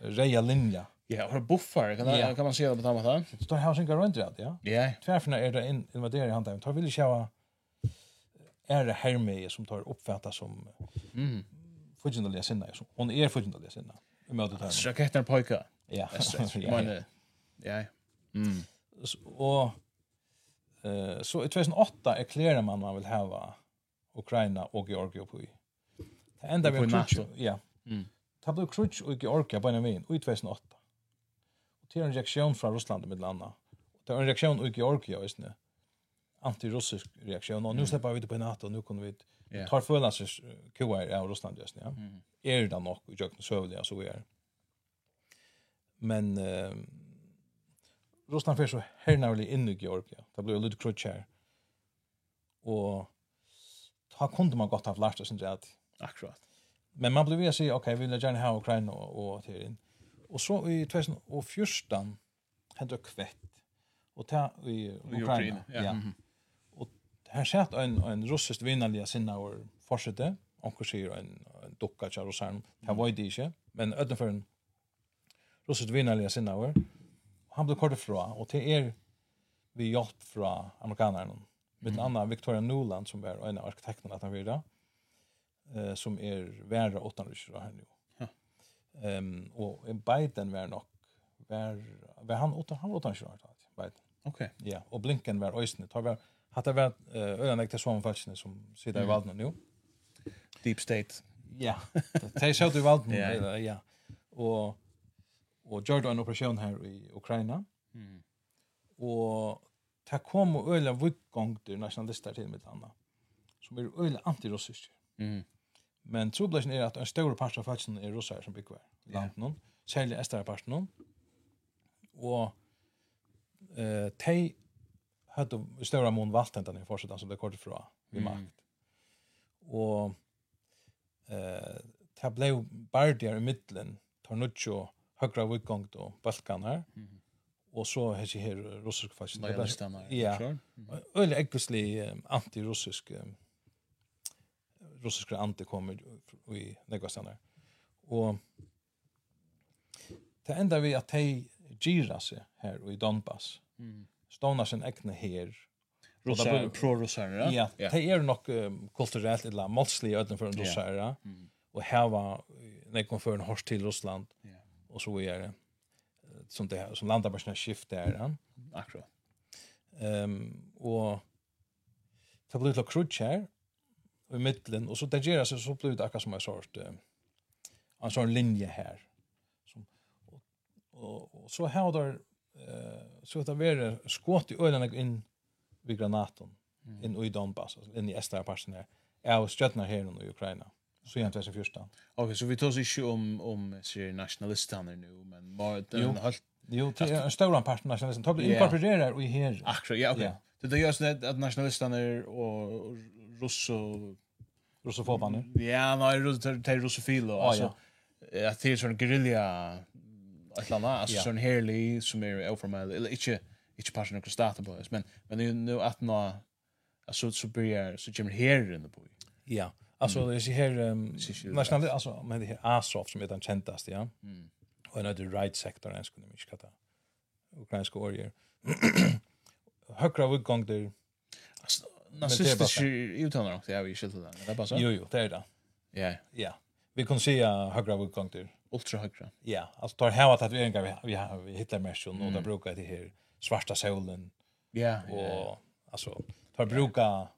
reja linja. Ja, har buffar, kan, ja. kan man se det på samme måte? Så tar jeg sin rundt ja? Ja. Tvärfna är det invaderer i handen. Tar vill ju ha är det här med som tar uppfattas som mm. fudgendalige sinna. Hon är fudgendalige sinna. Raketten pojka. Ja. Ja. Ja. Ja. Mm og eh så i 2008 erklärar man man vill ha Ukraina och Georgien på. Det enda vi NATO. Ja. Mm. Ta blev krutch och Georgia på en vän i 2008. Och till en reaktion från Ryssland med landa. Och det är en reaktion i Georgia just nu. Antirussisk reaktion och nu släpper vi det på NATO och nu kommer vi ta tar förna sig KR av Ryssland just nu. Ja. Mm. Är det nog i jag så väl så är. Men eh Russland fyrir så hernavlig inn i Georgia. Det ble lite litt här. Og ta kunne man godt ha lært oss en. Akkurat. Men man ble ved säga okej, vi vill gärna ha Ukraina og, og till in. Og så i 2014 hendte det kvett. Og ta i Ukraina. ja. ja. Mm -hmm. Og her sett en, en russisk vinnarliga sinna och fortsätter. Onkel säger en, en docka til russeren. Det var det inte, Men utenfor en russisk vinnarliga sinna och han blev kort ifrån och till er vi hjälp från amerikanerna. Med en annan Victoria Nuland, som är en av arkitekterna att han vidare. Eh som är värre åtta år här nu. Ehm och Biden var nog var var han åtta han åtta år Biden. Okej. Ja, och Blinken var ösnen. Tar vi att det varit öarna till som faktiskt som sitter i valden nu. Deep state. Ja. Det är så du valt nu. Ja. Och og gjorde en operasjon her i Ukraina. Mm. Og det kom og øyla vuttgongter nasjonalister til mitt landa, som er øyla antirussiske. Mm. Men troblasjen er at en stor part av faktisk er russar som bygger i landet noen, særlig estere part noen. Og eh, de hadde i større mån valgt den i forsetten som det kort fra vi makt. Og eh, det ble bardier der i middelen, tar nødt högra vikgång då balkanar mm. och så här här russisk fascism ja sure. mm. eller ekvisli anti-russisk russiska anti kommer i negationer och det enda vi att de gira sig här i Donbass mm. stånar sin egna här Russar, pro-russar, Ja, Ja, de er nok um, kulturellt eller målslige för en russare, mm. og her var nekon før en hors til Russland, yeah och så är det som det här, som landar bara sina skift där han akkurat. Ehm och ta på lite crutch här i mitten och så där ger sig så blir det akkurat som en sort eh, en sån linje här som och, och, och så här där eh så att det är skott i ölen in vid granaten mm. in i Donbass alltså in i östra parten där är och stöttnar här i Ukraina. Så jag tar sig första. Okej, så vi tar oss inte om om ser nationalisterna nu, men bara den helt Jo, det är en stor part nationalisten. Tar blir inkorporerar i här. Akkurat, ja, okej. Det det görs det att nationalisterna och russo russofobaner. Ja, nej, russo till Ja, alltså. Jag tror sån guerrilla eller landa alltså sån härlig som är oförmell. Eller inte inte passion och starta på men men nu att nå alltså så blir så kommer här inne på. Ja. Alltså det är så här um, nationellt alltså men det här Asof som är den kändaste ja. Mm. Och en av right sector ens kunde mycket kata. Ukrainska orger. Högra utgång där. Alltså nazistiska uttalar också jag vill skilta det. Det bara så. Jo jo, det är det. Ja. Ja. Vi kan se högra utgång där. Ultra högra. Ja, alltså tar här att vi är vi har vi hittar mer så och där brukar det här svarta solen. Ja. Och alltså tar bruka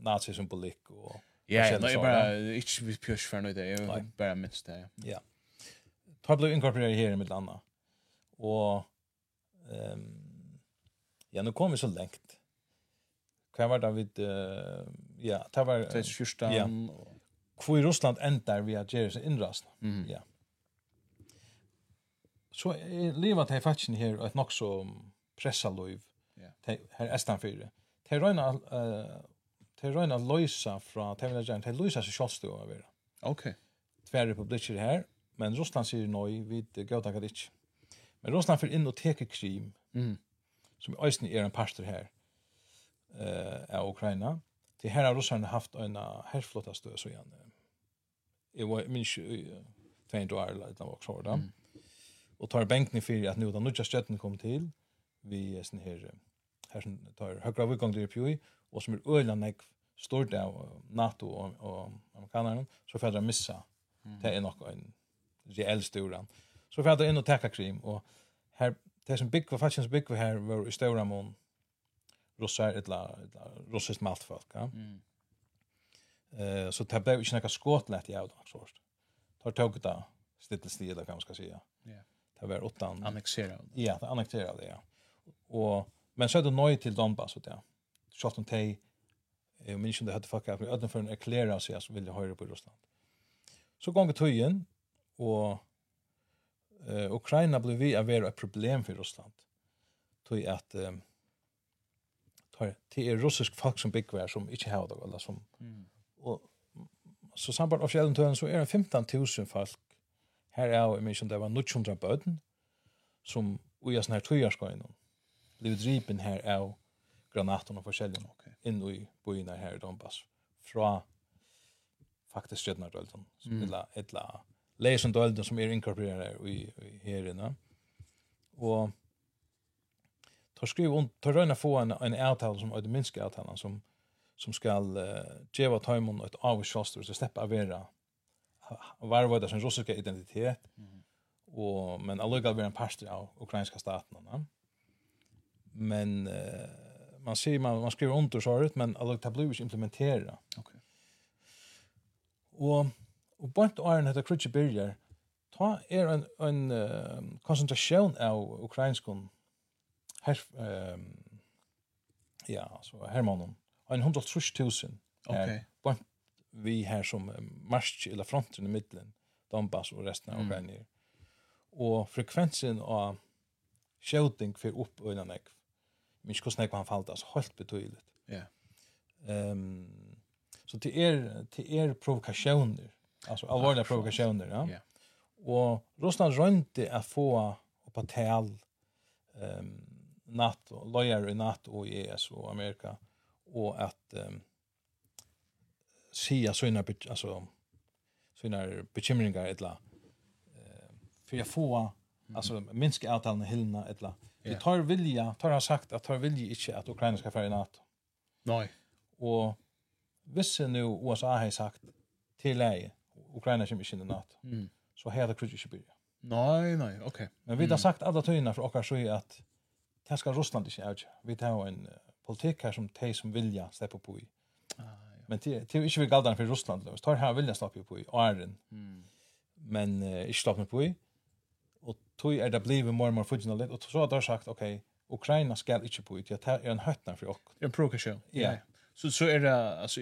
nazi symbolik och Ja, nej, bara inte vi push för något där. Jag bara minst det. Ja. Ja. Tar blev inkorporerad här i mitt landa. Och ehm ja, nu kommer vi så långt. Kan vara David uh, ja, det var det första ja. Hvor i Russland endar vi at gjøre seg innrasna. Mm. Ja. Så er livet her fatsen her et nok så pressa liv. Ja. Her er stanfyrir. Det er røyna det er røyna løysa fra, det er røyna, det er løysa seg sjålstu av vera. Ok. Tver republikker her, men Ryssland säger nej vid gauta gauta. Men Ryssland för in och teke krim, mm. som i Øysni er en parster her, uh, av Ukraina. Det här har Ryssland haft en härflotta støy, så igen. Det var minst i 200 år, eller noe var då. Mm. Och tar bänken för att nu da nudja stjøtten kom till vi är sånn här här som tar högra vikong dyr pjoi, och som är øyla nek stort av NATO og, og amerikanerne, så får jeg missa. Det er nok en reell storan. Så får jeg inn og takka krim, og her, det som bygg var faktisk bygg var her, var i storan mån russar, eller etla russiskt maltfolk, ja. Mm. Eh, så det ble ikke noe skåtlett i av så først. Det har tog det stittelsti, eller kan man skal säga. Ja. Det var åttan... Annexera. Ja, det annexera det, ja. Og, men så er det nøy til Donbass, vet jeg. Sjalt om det Jeg minns ikke om det hadde fucka, men ødden for en erklæra seg som ville høyre på Russland. Så gong ganger tøyen, og uh, Ukraina ble vi av være et problem for Russland. Tøy at um, det er russisk folk som bygger her som ikke har det, eller som... Mm. Og, så samband av fjellen tøyen, så er det 15.000 folk her er jo, jeg minns om det var 900 bøten, som ui uja sånne her tøyarskøyene, blivit dripen her av granaten og forskjellige nok inn i bojene her i Donbass fra faktisk stjøtna dølten, mm. eller etla leisen dølten som er inkorporeret her i, i herina. Og tar skriv om, tar røyna få en, en avtale som, en minske avtalen som, som skal uh, djeva taimon et avsjåster, så slipper av vera varvøyda sin russiska identitet, mm. og, men allukal vera en parster av ukrainska staten. Ne? Men uh, man ser man, man skriver under så ut men alltså det blir inte implementera. Okej. Okay. Och och bort iron heter crutch barrier. Ta är en en uh, koncentration av ukrainskon ehm um, ja, så här mannen. En 130.000. Okej. Bort vi här som marsch eller fronten i mitten Donbass och resten av Ukraina. Mm. Och frekvensen av shouting för upp innan ekv men ikke hvordan jeg kan falle, altså helt betydligt. Ja. Yeah. Um, så det er, det er provokationer. Alltså allvarliga provokationer, ja. Yeah. Och Ryssland rönte att få på tal um, NATO, lawyer i NATO i ES och Amerika, og at um, sia såna alltså såna bekymringar etla, eh för att få, mm minska altså, minske hillna eller etla, Det tar vilja, tar har sagt att tar vilja inte att Ukraina ska föra i NATO. Nej. Och vissa nu USA har sagt till läge Ukraina kommer inte i NATO. Mm. Så här det kriget inte börja. Nej, nej, okej. Okay. Men vi har sagt alla tyna för okkar så är att det ska Russland inte avgöra. Vi tar en politik här som de som vilja släppa på i. Ah, ja. Men det det är inte vi galdan för Russland. Det tar här vilja släppa på i Iron. Mm. Men uh, inte släppa på i og tog er det blivet mer og mer fudgjennom litt, og så har de sagt, ok, Ukraina skal ikke på ut, det er en høytner for dere. En provokasjon, ja. Så, så er det, altså,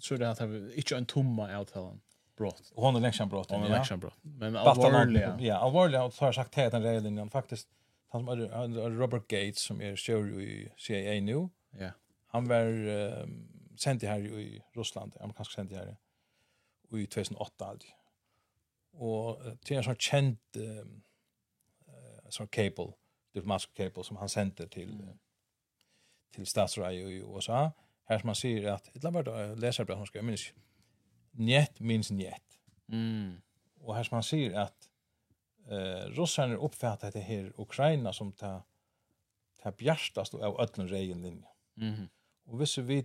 så er det at vi ikke en tomma avtalen brott. Och hon är läxan brott. Hon är läxan brott. Men allvarliga. Ja, allvarliga och så har sagt här den regeln faktiskt han som är Robert Gates som är chef i CIA nu. Ja. Han var um, sent här i Ryssland, amerikansk sent här i 2008 alltid. Och det är en sån känd um, sån cable, diplomatisk cable som han sände till mm. till statsradio i USA. Här som man ser att ett labbart som bra hon minns njet minns njet. Mm. Och här som man ser att eh ryssarna uppfattar det här Ukraina som ta ta bjärstast av ölln rejen linje. Mhm. Och visst vi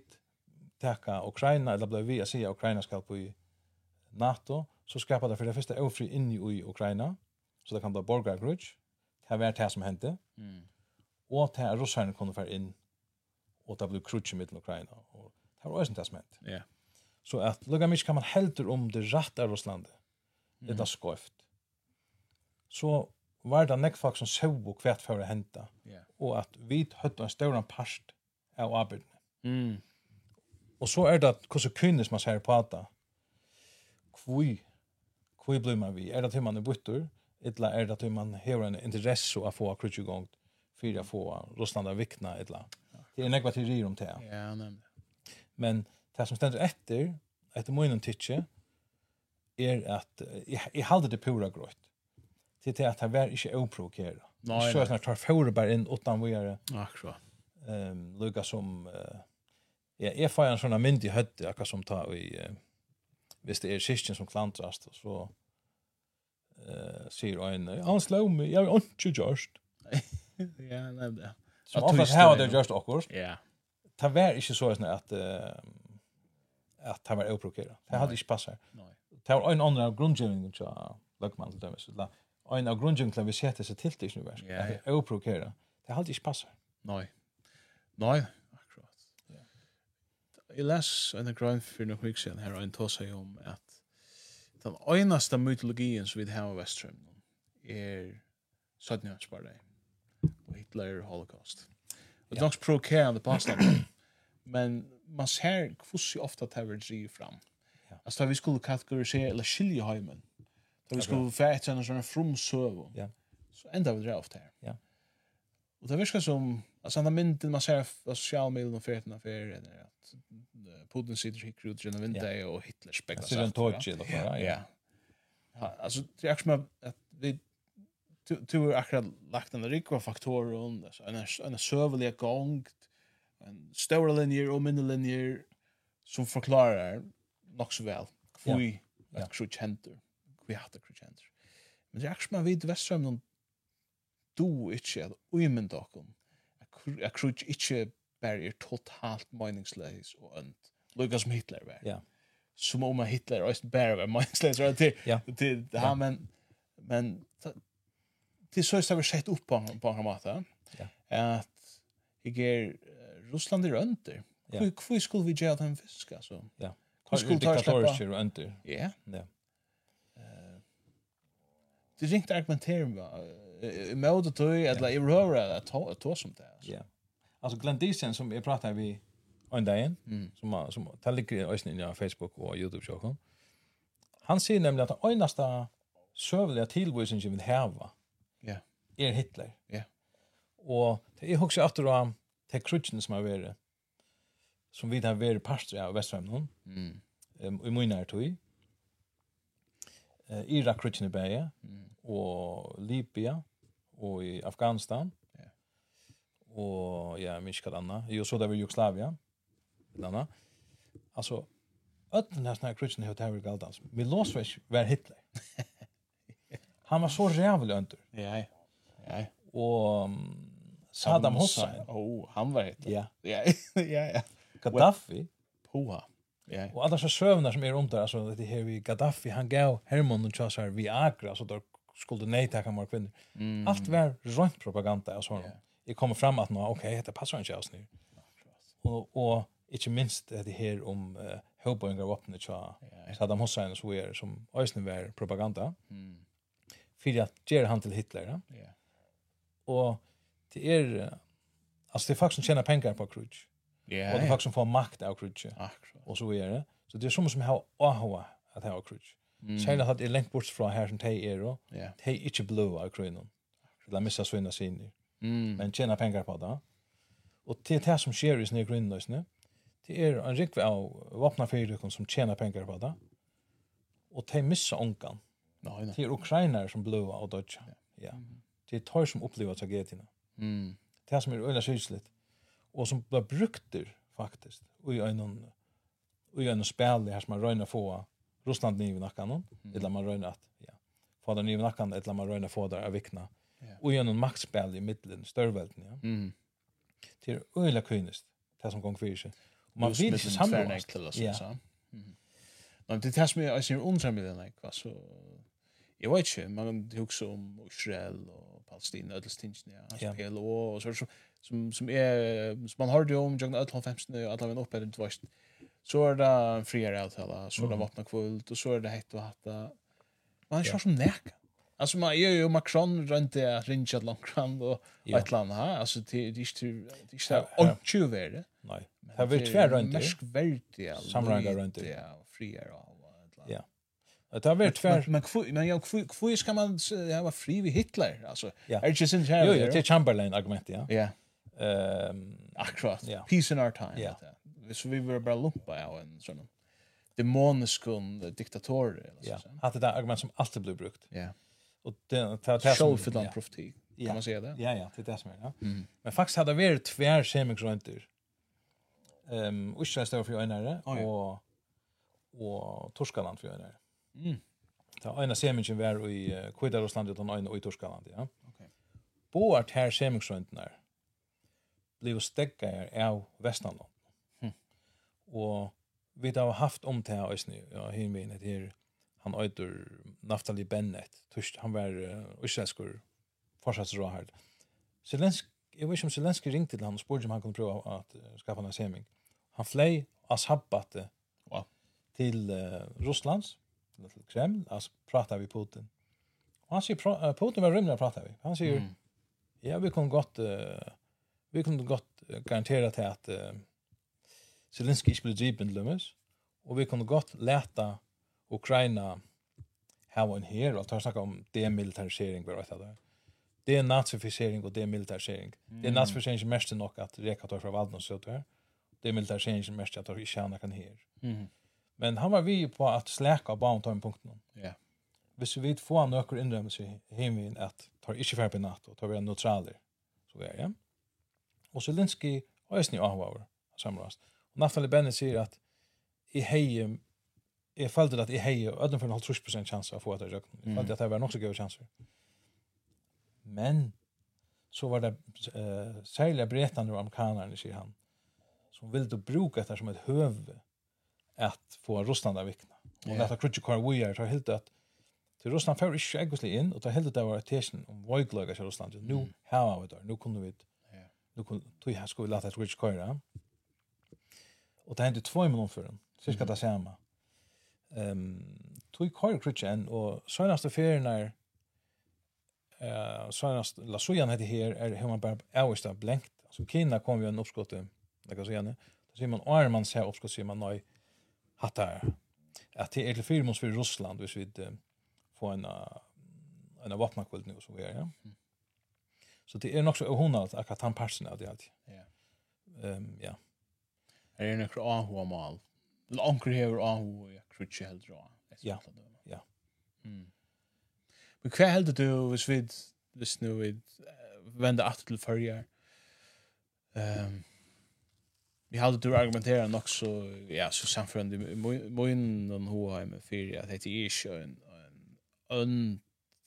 täcka Ukraina eller blir vi att säga Ukraina ska på i NATO så skapar det för det första ofri in i Ukraina så det kan bli borgargrudge det var det som hendte. Mm. Og at her russerne kunne være inn, og det ble krutsk i midten Ukraina. Og det var også det som hendte. Ja. Yeah. Så at lukka mykje kan man heldur om det rett av Russlandet, mm. det er skøyft. Så var det nekk folk som så og kvært for å hente, yeah. og at vi høtte en større part av arbeidene. Mm. Og så er det at hvordan kvinner man ser på at hvor, hvor blir man vi? Er det til man er bytter? illa är det att man har en intresse att få krutsch i gang för att få Ryssland att vikna illa. Det är några teorier om det. Ja, nämligen. Men det som ständer efter, efter munnen tycker är att i hade det pura grått. Till det att det var inte oprovokerat. Nej. Så snart tar för bara in utan vi gör. Akkurat. Ehm lukar som ja, är fan en mynd i hötte, akkurat som tar i visst det er kyrkan som klantrast så eh säger en han slår mig jag har inte gjort. Ja, nej det. Så vad har det gjort också? Ja. Det var inte så att att att han var oprovocerad. Det hade inte passat. Nej. Det var en annan grundgivning till Lagman till dem så En av grundgivningarna vi sett sig till det nu vars. Ja, oprovocerad. Det hade inte passat. Nej. Nej, akkurat. Ja. Jag läs en grøn for noen veckor siden her, og en tosa om at den einaste mytologien som vi har i Vestrøm er Sødnjønsbardag og Hitler og Holocaust. Og det er nok provokerende påstand, men man ser hvordan ofte det har drivet fram. Ja. Altså da vi skulle kategorisere eller skilje heimen, da vi skulle være etter en sånn frumsøv, ja. så enda vi det ofte her. Ja. Og det virker som Alltså han har mynden man ser av socialmedel och färden affärer eller att Putin sitter i krut genom vinter och Hitler speklar sig. Det är en torch eller vad Ja. Alltså det är som att vi du er akkurat lagt en rikva faktorer om en en sövlig gång en stora linjer och mindre linjer som förklarar nog så väl. Kvui ja. krutcenter. Kvui hatar krutcenter. Men det är som att vi vet som du inte att uimenda oss at Krutsch ikke bare er totalt meningsløs og ønt. Lukka som Hitler var. Ja. Som om Hitler også bare var meningsløs. Det, ja. det, ja. men, men det er så har vi sett opp på, på en måte. Ja. At jeg er Russland er ønter. Ja. Hvor skulle vi gjøre den fisk, altså? Ja. Hvor skulle ta slippe? Hvor ønter? Ja. Ja. Det er ikke argumentere med i mode tøy eller i røra at to som det. Ja. Alltså Glendisen som jag pratade vi en dag mm. som som tällig ösn i Facebook och YouTube show. Han säger nämligen att enaste sövliga tillvisen som har häva. Ja. Är Hitler. Ja. Och det är också att då det krutchen som har varit som vi har varit pastor av Västvärmland. Mm. Ehm i mina tog. eh Irak krutchen i Mm. og Libya och i Afghanistan. Ja. Og ja, mycket annat. Jo så där var Jugoslavien. anna. Alltså ötten här snäck kristen har tagit galdans. Milosevic var Hitler. Han var så jävlig under. Ja. Ja. Och Saddam Hussein. Oh, han var Hitler. Ja. Ja, ja, ja. Gaddafi. Poa. Ja. Och alla så sövnar som är runt där alltså det här vi Gaddafi han gav Hermon och Chasar Viagra så då skulle nej tacka mer kvinnor. Mm. Allt var rent propaganda och sånt. Yeah. Jag kommer fram att nå okej, okay, det passar inte oss nu. Och och inte minst det här om uh, hoboingar vapnet så yeah. Saddam Hussein så är som ösnen var propaganda. Mm. För att ge han till Hitler. Ja. Yeah. Och det är alltså det är faktiskt tjänar pengar på krutch. Ja. Och det är faktiskt som får makt av krutch. Akkurat. Och så är det. Så det är som som har aha att ha krutch. Mm. Kärna hade längt bort från här som tej är då. Yeah. Tej inte blå av kronan. Så där missar svina sin. Mm. Men tjäna pengar på det. Och det här som sker i sin grund nu. Det är en rikve av vapna fyrkon som tjänar pengar på det. Och tej missar onkan. Nej, nej. Det är ukrainare som blå av dodge. Ja. Det är tar som upplever tragedierna. Mm. Det er som är öliga kylsligt. Och som var brukter faktiskt. Och i en och i en spel här som man röjnar få Russland ni i nackan Eller man rönar att ja. Få där ni i nackan eller man rönar få där av vikna. Yeah. Och genom maxspel i mitten störvelten ja. Mm. Till öla kynest. Det som gång för sig. Och man vill ju samlas till oss så. Mm. Men det tas mig jag ser undrar mig den like vad så Jag vet inte, man kan också om Israel och Palestina, ödelstingen, ja. PLO och så, som, som, är, som man hörde om, jag kan ödelhåll femsten, och alla vänner uppe, det var så är det en friare avtala, så är det vattna kvult och så är det hett och hatta. Man kör som näka. Alltså man gör ju Macron runt det att rinja långt fram och ett land här. Alltså det är inte det är inte onchu värde. Nej. Det vill tvär runt det. Mest värde. Samranga runt det. Ja, friare och ett land. Ja. Det har varit tvär. Men men kvui, men ja, kvui ska man ha fri vid Hitler alltså. Är det just sin här. Jo, jo, det är Chamberlain argument, ja. Ja. Ehm akkurat. Ja. Peace in our time. Ja hvis vi var bara lumpa av en sån demonisk diktator Ja, hade det argument som alltid blir brukt. Ja. Och det det här som för profeti. Kan man säga det? Ja, ja, det är det som är. Ja. Mm. Men faktiskt hade vi tvär kemikrönter. Ehm, och så står för enare och och Torskaland för enare. Mm. Ta ena semingen var i Kvidarosland utan ena i Torskaland, ja. Okej. Boart här semingsröntnar blev stäckar av Västmanland og vi har haft om det här ösny ja hin det här han öter Naftali Bennett tusch han var uh, israelskur forsvarsråd Zelensky jag vet inte om Zelensky ringte till han och spurgade om han kunde prova att uh, skaffa en seming han flöj ashabbate wow. till uh, Russlands till Kreml alltså pratar vi Putin och han säger uh, Putin var att prata vi han säger mm. ja vi kunde gott uh, vi kunde gott garantera till att uh, Zelensky ikke blir dripen til lømmes, og vi kunne godt läta Ukraina her og her, og tar snakka om demilitarisering, bare etter det. Det er nazifisering og demilitarisering. Mm. Det er nazifisering som mest er nok at reka tar fra valden og søtter. Det er militarisering som mest at tar ikke henne kan her. Mm. Men han var vi på at slæka av baum tar en punkt nå. Ja. Yeah. Hvis vi får noen innrømmelse i himmelen at tar ikke ferdig NATO, tar vi en neutraler, så er det. Ja? Og Zelensky har jeg snitt avhaver, samrast. Og Naftali Bennett sier at i hei, jeg følte at i hei, og ödden for en halv procent chans å få etter det Jeg følte at det var nok så gøy chanser. Men så var det uh, særlig berättande og amerikanerne, sier han, som ville bruka dette som et høve at få Russland av vikna. Og yeah. detta krutje kvar vi er, tar helt at til Russland för ikke ägoslig inn, og tar helt at det var et tesen om vojglöga til Russland. Nu mm. har vi där, nu kunne vi, nu nu vi, nu kunde vi, vi, nu Og det hendte två i måneden den, cirka det samme. Um, tog kvar krutjen, og søgnaste ferien er, uh, søgnast, la søgjan hette her, er hur man bare avvist blenkt. Så kina kom vi en oppskott, det kan säga nu, då ser man, är man så här uppskott, säger man, nej, hattar. Att det är till firmons för Russland, hvis vi får en, en vapnakvöld nu, som vi er, ja. Så det är nok så ohonalt, akkurat han parsen av det alltid. Ja. Um, ja. Er det nekra ahu am al? Eller anker hever ahu og jeg krutsi heldur ahu. Ja, ja. Men hva heldur du hvis vi, hvis nu vi vende at til fyrir um, vi heldur du argumentera nok så, ja, så samfyrandi moin og hoa heim fyrir at det er ikke en en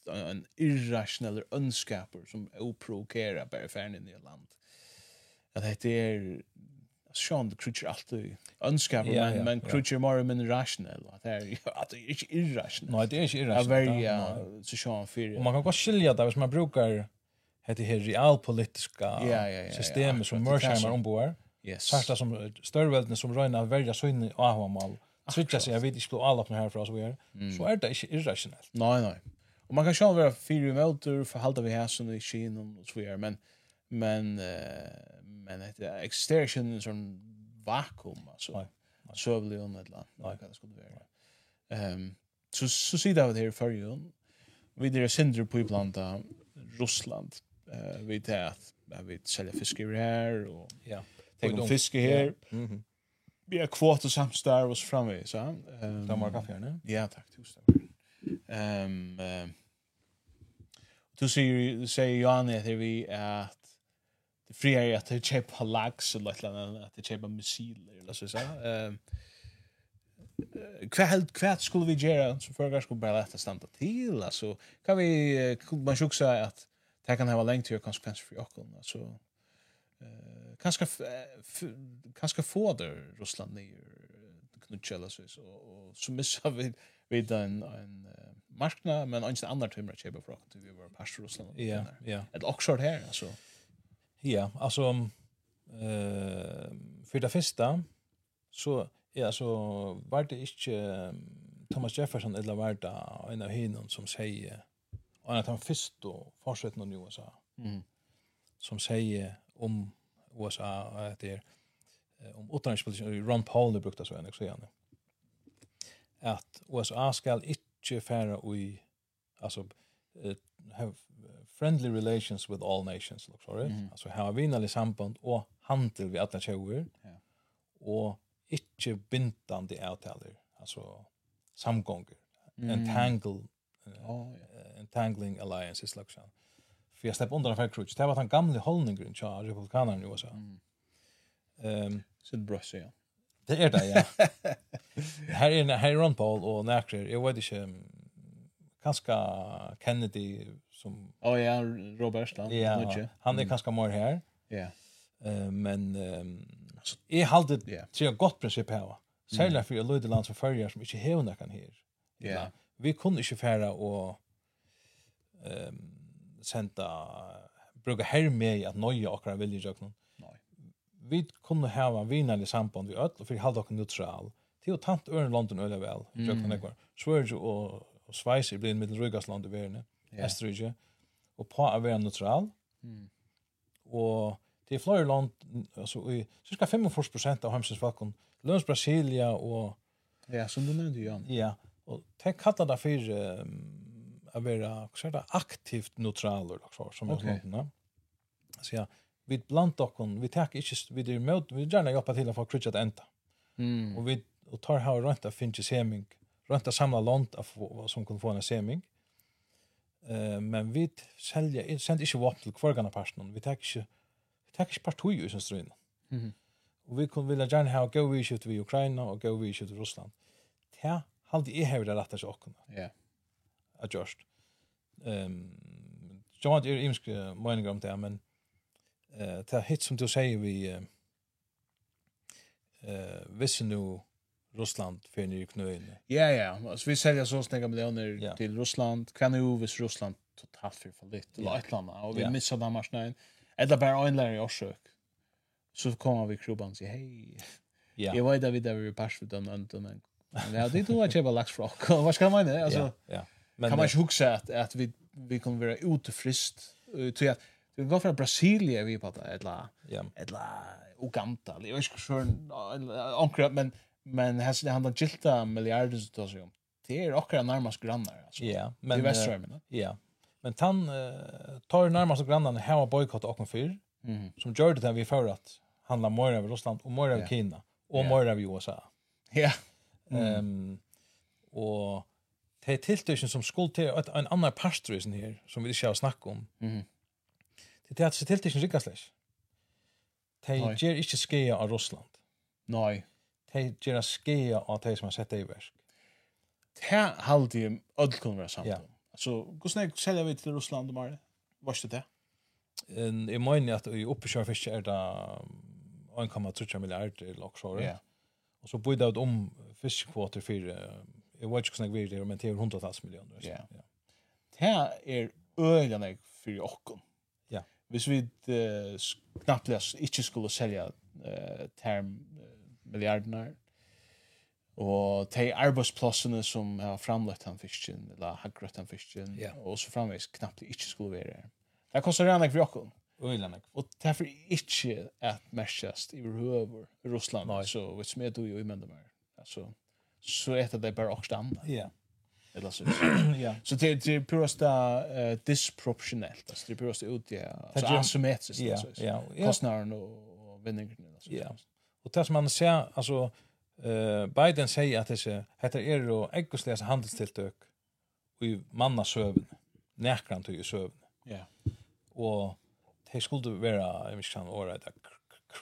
en irrationell ønskaper som oprovokerar bare ferden i land. At det er Sean the creature alltid önskar yeah, men yeah, men creature yeah. more men rational att det är att det er ikke irrational Nej, det är inte irrationellt. Det är så Sean för. og man kan godt skilja det hvis man brukar hette här realpolitiska systemet som Mersheimer ombord. Yes. Särskilt som större som røyna välja så in i Ahomal. Trycka sig, jag vet inte alla på här för oss vi är. Så är det inte irrationellt. Nej, nej. Och man kan själv vara fyra möter, förhållta vi här som i Kina och så vidare, men men uh, men det existerar inte en sån vakuum alltså. Nej. Så blir hon ett land. Nej, det skulle vara. Ehm så så ser det ut här för ju. Vi det synder på ibland Ryssland. Eh vi det att vi säljer fisk här och ja. Tänk om fisk här. Mhm. Vi har kvot och samstar oss framme så. Ehm Danmark kaffe ne? Ja, tack tusen tack. Ehm Du sier, sier Johanne etter vi at det fria är att köpa lax eller något annat att köpa missiler eller så så. Ehm kväll kväll skulle vi göra så förra skulle bara lätta stanna till alltså kan vi man sjuka säga att det kan ha längre till konsekvenser för Jakob alltså eh kanske kanske få det Ryssland ner knutchella så och så missar vi vi vid en en marknad men en annan timmer köpa från vi var pastor Ryssland. Ja, ja. Ett oxford här alltså. Ja, alltså eh för det första så ja så var det inte Thomas Jefferson eller var det en av hinnon som säger en av de första forskarna i USA. Mm. Som säger om USA att det om utrikespolitiken Ron Paul det så en också igen. Att USA ska inte färra i alltså have friendly relations with all nations looks for it. Mm. Alltså här vi när samband og handel vi alla tjoer. Ja. og inte bindande avtaler. Alltså samgångar. Mm. Entangle uh, oh, yeah. entangling alliances looks on. För jag släpp undan av Crutch. Det var den gamle holdningen tja republikanerna i USA. Mm. Ehm um, så ja. Det er det ja. her er här är Ron Paul og Nacker. Jeg vet inte kanskje Kennedy som... Oh, ja, Robert Østland. Ja, Nudge. han er kanskje mer her. Ja. Yeah. Uh, men um, jeg halde det til et godt prinsipp her. Særlig for jeg løyde land som følger som ikke hevner kan her. Ja. Vi kunne ikke fære og um, senda bruka her med at nøye akkurat vilje jøkken. Nei. Vi kunne hava vinarlig samband vi öll og fyrir halda okkur neutral. Til og tant øren London øyla vel, jøkken ekvar. Sverige og og Schweiz er blitt middelrygast land i verden, yeah. Østerrike, og på å være neutral. Mm. Og det er flere land, altså i cirka 45% av hemsens falkon, løns Brasilia og... Ja, som du nevnte, Jan. Ja, og det kallar det for um, å være det, aktivt neutraler, som er okay. landene. Så ja, vi blant okkon, vi tek ikke, vi er med, vi gjerne hjelpa til å få krutja til enda. Mm. Og vi og tar her og rønt av seming. mm rönt att samla land som kunde få en seming. Eh, men vi säljer, sänder inte vapen til kvargarna personen. Vi tek inte, vi tek inte parti i sin ströjna. Mhm. Og Och vi kunde vilja gärna ha gå vidskift vid Ukraina och gå vidskift vid Russland. Det hade jag hävdat rätt att jag kunde. Ja. Att görst. Um, jag har inte imska meningar om det, men eh, det är hitt som du säger vi eh, visst nu Russland för ni knöjne. Ja ja, alltså vi säljer så snägga miljoner ja. till Ryssland. Kan ju vis Ryssland totalt för för lite ja. Lettland och vi ja. missar den nu. Eller bara en lärare i Orsök. Så kommer vi krubban och säger hej. Ja. Jag vet att vi där vi pass för den och men. Ja, det tror jag köpa lax frock. Vad ska man säga? Alltså ja. ja. Men kan man ju huxa att att vi vi kommer vara utefrist. Tror jag Vi var fra Brasilia vi på det, eller, yeah. eller Uganda, eller jeg vet ikke hva, men men här det handlar gilta miljarder så tar sig om. Det är också närmast grannar alltså. Ja, men i Västsverige. Ja. Men han uh, tar närmast grannarna hem och bojkottar och konfyr. Mm. Som gjør det vi för att handla mer över Ryssland och mer av. Kina och yeah. mer av USA. Ja. Ehm og och det är som skulle till ett, en annan pastor her, här som vi inte har om. Mm. Det är att se tilltrycken rikasläs. Det ger inte skeja av Ryssland. Nej de gjør skeia av de som har sett det i versk. Det halde jeg ødel kunne være samt om. Altså, hvordan jeg selger vi til Russland om året? Var det det? Jeg mener at i oppekjørfiske er det 1,3 milliarder loksåret. Ja. Og så bøyde jeg om fiskekvoter for, jeg vet ikke hvordan jeg vil det, men det er hundratals millioner. Ja. Det er øyne jeg for åkken. Ja. Hvis vi uh, knappt ikke skulle selge uh, term uh, miljarderna. Og de arbeidsplassene som har framløtt han fisken, eller haggrøtt han fisken, ja. og så framvis knappt det ikke skulle være. Det kostar redan ikke jokken. Og derfor ikke at merkjast i røver Russland, Nei. så hvis vi er du jo i mennene Altså, så etter det bare også andre. Ja. Eller så. ja. Så det det purast uh, disproportionellt. Alltså det purast ut det alltså asymmetriskt. Ja, ja. og och vinningen alltså. Ja. Og det som man ser, altså, eh, Biden sier at det heter er jo äggosläsa handelstiltøk i mannasövn, näkrant i søvn. Ja. Og det skulle vara, jag minns kan åra det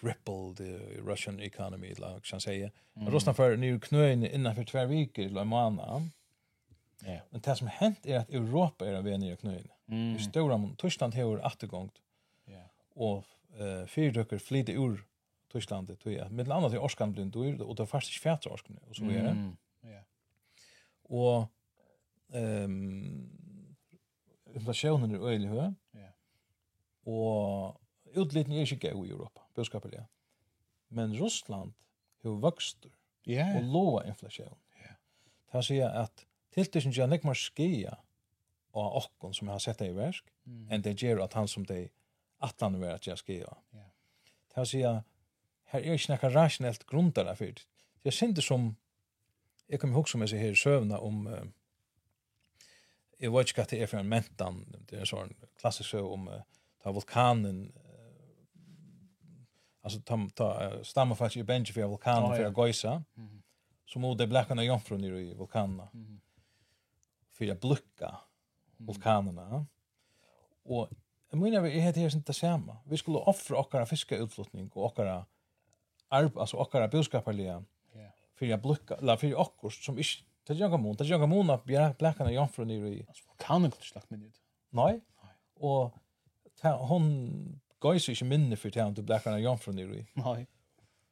cripple the Russian economy, like jag säger. Mm. Rostan för nye knöin innenfor tver viker, eller en månad. Ja. Men det som hent er at Europa er ved nye knöin. Mm. I stora, Tyskland har återgångt. Ja. Og eh, fyrdøkker flyter ur Tyskland det tror jag. Men annars är orskan blir dyr och det fast färts orskan och så är Mm. Ja. Och ehm inflationen är öjlig hö. Ja. Och utlitning är inte gå i Europa, budskapet. Men Ryssland har vuxit Ja. och låga inflation. Ja. Det här säger att tilltisen gör inte mer skia av åkken som har sett det i värsk mm. än det gör att han som det attan är att jag skia. Ja. Det här säger her er ikke nekka rasjonelt grunnene for det. er sindi som, jeg kommer ihåg som jeg sier her i søvnene om, uh, jeg vet ikke hva det er for en mentan, det er en sånn klassisk søv om uh, ta vulkanen, uh, altså ta, ta uh, stammer faktisk i benji for vulkanen oh, ja. for å gøysa, mm -hmm. så må det blekkene jomfru nere i vulkanene, mm -hmm. for å blukka vulkanerna. Mm -hmm. Og jeg mener vi er helt her sin det. Vi skulle offra okkara fiskeutflutning och okkara arv, altså okkara budskaparliga, yeah. fyrir a blukka, la fyrir okkur som ish, det er jonga mun, det er jonga mun a blekana jomfru nir i. Kan ikke slagt minn ut. Nei, og hon gøys ikkje minne fyrir tæren du blekana jomfru nir i. Nei.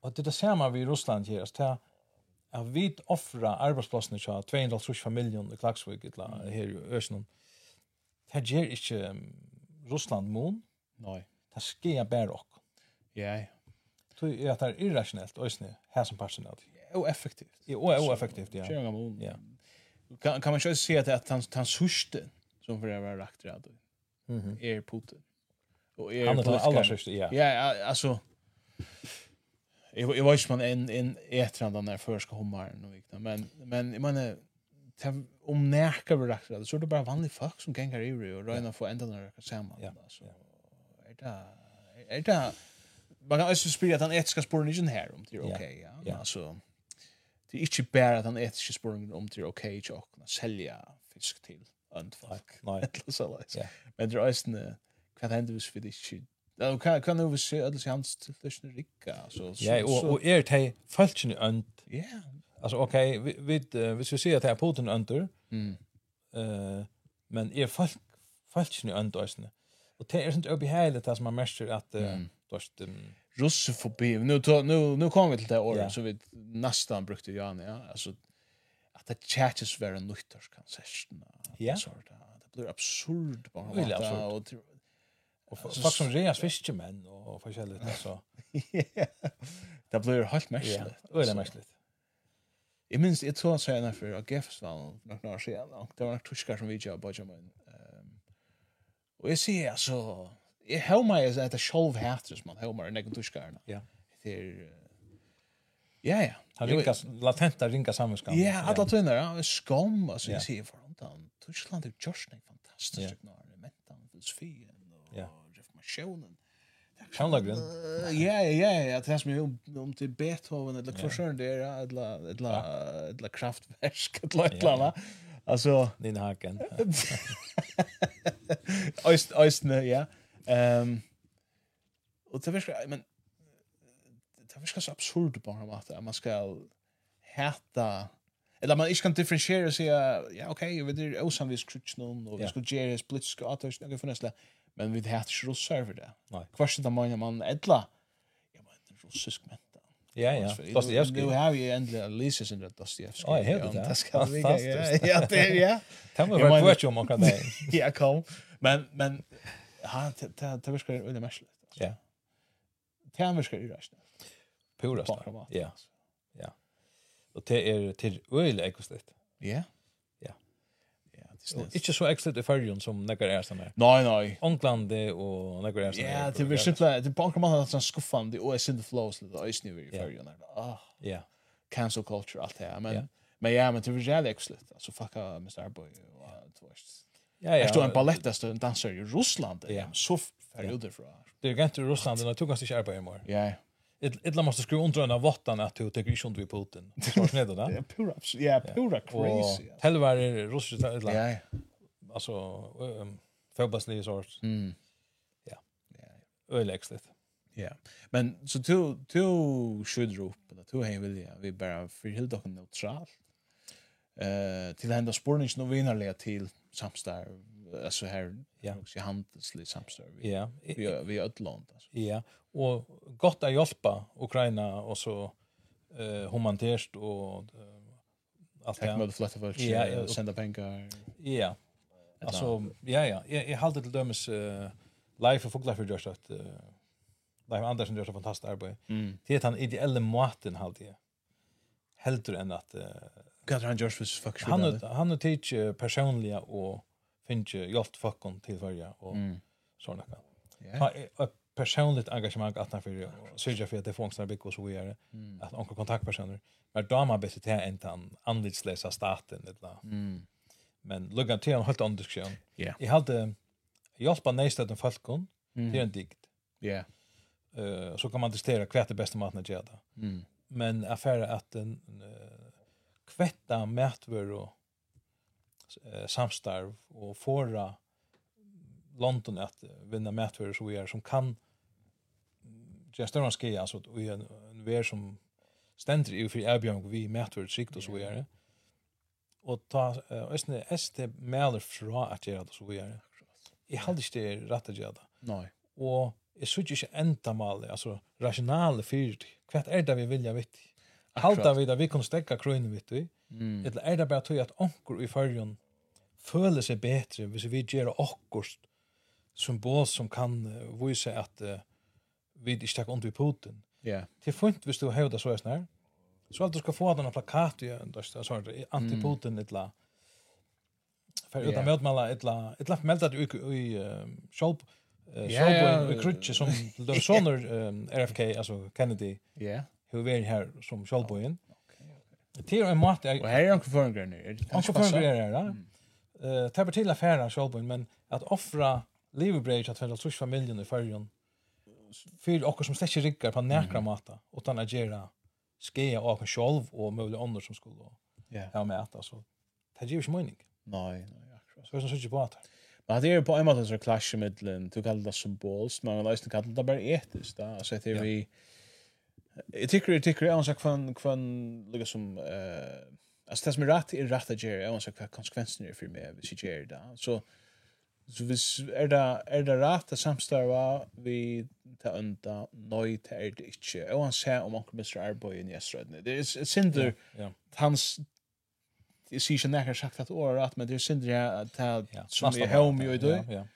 Og det er det samme vi i Russland her, altså at vi offra arbeidsplassene til 2,5 familjon i Klagsvig, her i Øsnum, det gjør ikke Russland mun, Nei. det skjer bare okkur. Ja, ja så är det irrationellt och snä här som passion out. Och effektivt. Ja, och effektivt, ja. Ja. Kan kan man ju se att att han han suste som för det var rakt rätt. Mhm. Är Putin. Och är Han alla suste, ja. Ja, alltså Jag jag vet man en en ätran den där förska hummaren och liknande men men jag menar om närka vi rakt så är det bara vanliga folk som gängar i och röna få ända när det samman alltså är det är det man kan också spela att han etiska spåren är inte här om det är okej. Okay, ja. ja. Alltså, det är inte bara att han etiska spåren om det är okej okay, och kunna sälja fisk till öntfolk. Nej. så liksom. Men det är också en vad händer hvis vi det inte Ja, kan kan du se att det hans till den rika så Ja, och och är det falskt önt. Ja. Alltså okej, vi vi uh, hvis vi ska se att det är Putin önter. Mm. Eh, men är falskt falskt önt alltså. Och det är sånt det som man märker att Först um... russofobi. Nu nu nu kom vi till det året yeah. så vi nästan brukte ju an ja. Alltså att det chatches var en nutters kan. Ja. Så Det blir absurd bara. Väldigt absurd. Och folk som reas fiskemän och forskjelligt alltså. Det blir helt mäskligt. Eller det är mäskligt. Jag minns ett sånt så när för att Gefsvall några år sedan. Det var några tyskar som vi jobbade med. Ehm och jag ser alltså jeg har meg at det er sjolv hætter som man har meg i nekken tuskerne. Ja. Det er, ja, ja. Han rinkas, latenta rinkas samvetskamp. Ja, alla tunnar, ja. Skam, altså, jeg sier for han, Tyskland er en fantastisk, ja. når han er mentan, filosofien, og reformasjonen. Sjónlagrin. Ja, ja, ja, det som om om til Beethoven eller Korsern där eller eller eller kraftverk eller nåt Alltså Nina Haken. Öst östne, ja. Ehm och det verkar men det verkar så absurd på något sätt att man ska hata eller man inte kan differentiera sig ja okej vi det osan vi skrutch någon och vi ska ge det politiska åtgärder några för nästa men vi det här så server det. Kvarsen där man man edla. Ja men russisk men Ja, ja. Dostoevsky. Nu har vi ändå Lisa sin Dostoevsky. Ja, helt det. Det ska vi Ja, det ja. Det Kan man vara kvar om akkurat det. Ja, kom. Men men Ja, det det virkar veldig merkelig. Ja. Det virkar irrasjonelt. Purast. Ja. Ja. Og det er til øyelig ekostet. Ja. Ja. Ja, det er Ikke så ekoslitt i fyrrjon som nekkar er sånn her. Nei, nei. Ånglande og nekkar er sånn her. Ja, det er simpelthen, det er på anker man har sånn skuffande, og jeg synes det flås litt, og jeg snur i fyrrjon. Ja. Cancel culture, alt det her. Men, men ja, men det er veldig ekoslitt. Altså, fucka Mr. Boy og det var ja, ja. Er du en ballettast en dansar i Russland? Ja. Så färg ja. utifrån. Det är inte i Russland, men du kan inte arbeta i Ja, Ett måste skriva under den av vattan att du tycker inte under Putin. Så sned det där. Pura, ja, pura crazy. Helvar är russiskt ett land. Ja. Alltså, um, förbaslig sort. Mm. Ja. Ja. Öläxligt. Ja. Men så du du skjuter upp eller du har vilja vi bara förhålla oss neutralt eh till hända spårnings nu vinarliga till samstar alltså här ja. också handelslig samstar vi ja. vi vi ett land alltså. Ja. Och gott att hjälpa Ukraina och så eh humanitärt och allt det med flytta folk ja sända pengar. Ja. Alltså ja ja. Jag håller till dömes life of folklife just att Leif Andersen gör så fantastiskt arbete. Det är han ideella maten halt det. Helt än att Hva er han gjørs hvis folk skjønner det? Han er tidsi personlige og finner hjelp folken til varje og mm. kan. Ja. Et personligt engagemang att han för syrja för att det fångstar bygg och så vidare. Mm. Att onkel kontaktpersoner. Men då man bättre till inte han anlitslösa staten. Mm. Men lugga till en helt annan diskussion. ja Jag hade hjälpa nästa den folkon det är en dikt. Ja. eh så kan man testera kvätt det bästa maten att göra. Mm. Men affärer att en uh, kvetta mätvör och eh, samstarv och fåra London att vinna mätvör så vi är som kan just större ske alltså att vi är en vär som ständer ju för Erbjörn vi mätvör sikt och så är och ta uh, ST mäler fra att göra det så vi är i halde det rätt att göra nej och är så inte ändamål alltså rationale för kvätt är det vi vill jag vet Halda vi da vi kan stekka krøyne vitt vi. Mm. Eller er det bare tog at onkur i fargen føler seg betre hvis vi gjør okkurst symbol som kan uh, vise at uh, vi ikke tek ond vi Putin. Ja. Det er funnet hvis du hevda så er sånn så alt du skal få denne plakat i sånn, anti-Putin mm. etla för utan møtmala, etla etla melda du i Scholp Scholp i krutje som de soner RFK alltså Kennedy. Ja hur vi är här som självbojen. Det är en mat. Och här är en förgrund. En förgrund är det. Eh tar till affären självbojen men att offra livebreach att för trus familjen i färgen För och som släcker ryggar på näkra mata utan att göra skea och själv och möjliga andra som skulle ja ha med att alltså. Det ger ju inte mening. Nej, nej, akkurat. Så är det så på att. Men det är på en måte så clash i middelen. Du kallar det symbols, men man kan inte kalla det bara etiskt. Alltså det är vi... Ja Jag tycker jag tycker jag anser kvann kvann lika som eh alltså det som är rätt är rätt att göra jag anser vad konsekvenserna är för mig vi ser det så så vis är det är det rätt att samstarva vi ta unda nej till är det inte jag anser om onkel Mr. Arboy i Yesterday det är synder hans Jag ser ju näkare sagt att året, men det är synder att det som är hemma i dag. Ja, ja.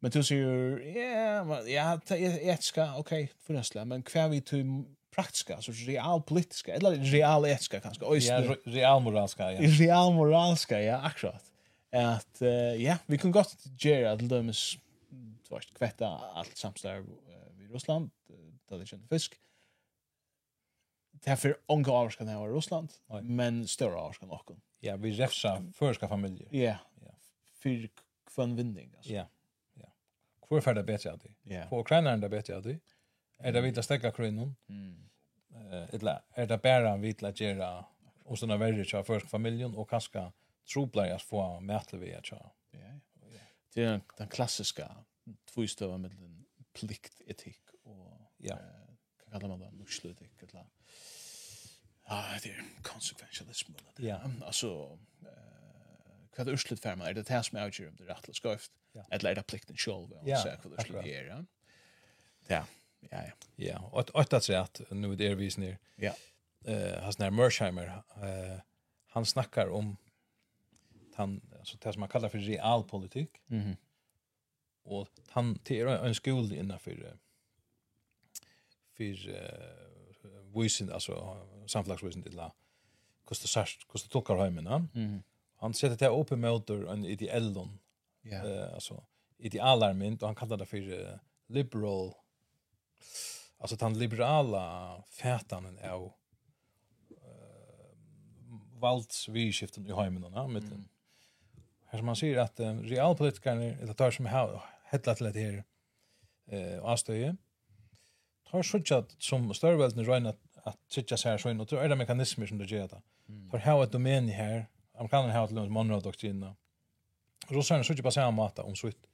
Men du sier, ja, ja, det er etiska, ok, forresten, men hva er vi til praktiska, altså realpolitiska, eller realetiska kanskje, Ja, re realmoralska, ja. Realmoralska, ja, akkurat. At, uh, ja, vi kan godt gjøre til dømes tvart kvetta alt samstarv uh, i Russland, da det kjent fisk. Det er for avskan her i Russland, Oi. men større avskan också. Ja, vi refsa førska familier. Ja, ja. yeah. kvann vinning, altså. Ja. Yeah. Hvor fer det bedre av det? Yeah. For ukraineren det bedre av det? Er det vidt å stekke Mm. Mm. Uh, er det bara vidt å gjøre og sånne verre til første familien og kanskje tropleier å få mætle vi er til. Ja, ja. Det er den klassiske tvistøver med den pliktetikk og ja. Uh, hva man det? Nusslutikk eller Ja, det er konsekvensjalismen. Ja. Altså, uh, vad det urslut færma, er det det som avgjør om det er rettelig skøyft, eller är det plikten själv og så vad det urslut gjør, ja. Ja, ja, ja. Ja, og att säga att nu är det vis ner ja. eh hans när Mersheimer, han snackar om han alltså det som man kallar för realpolitik. Mhm. Och han till en skola innanför för eh uh, visen alltså samflagsvisen till la kostar särskilt kostar tolkar hemmen. Mhm han sätter det upp emot en ideellon. Ja. Eh yeah. uh, alltså idealarmynt och han kallar det för liberal alltså den liberala fätanen av uh, valdsvidskiften i hemmen då med mm. här som man säger att uh, realpolitikerna eller tar som har hettlat till det här eh avstöje tar sjutjat som störvelden röna att tycka så här så in och tror är det mekanismer som det gör det. Tar här ett domän här amerikanerna har till en Monroe doktrina. Russarna söker på samma mata om sitt.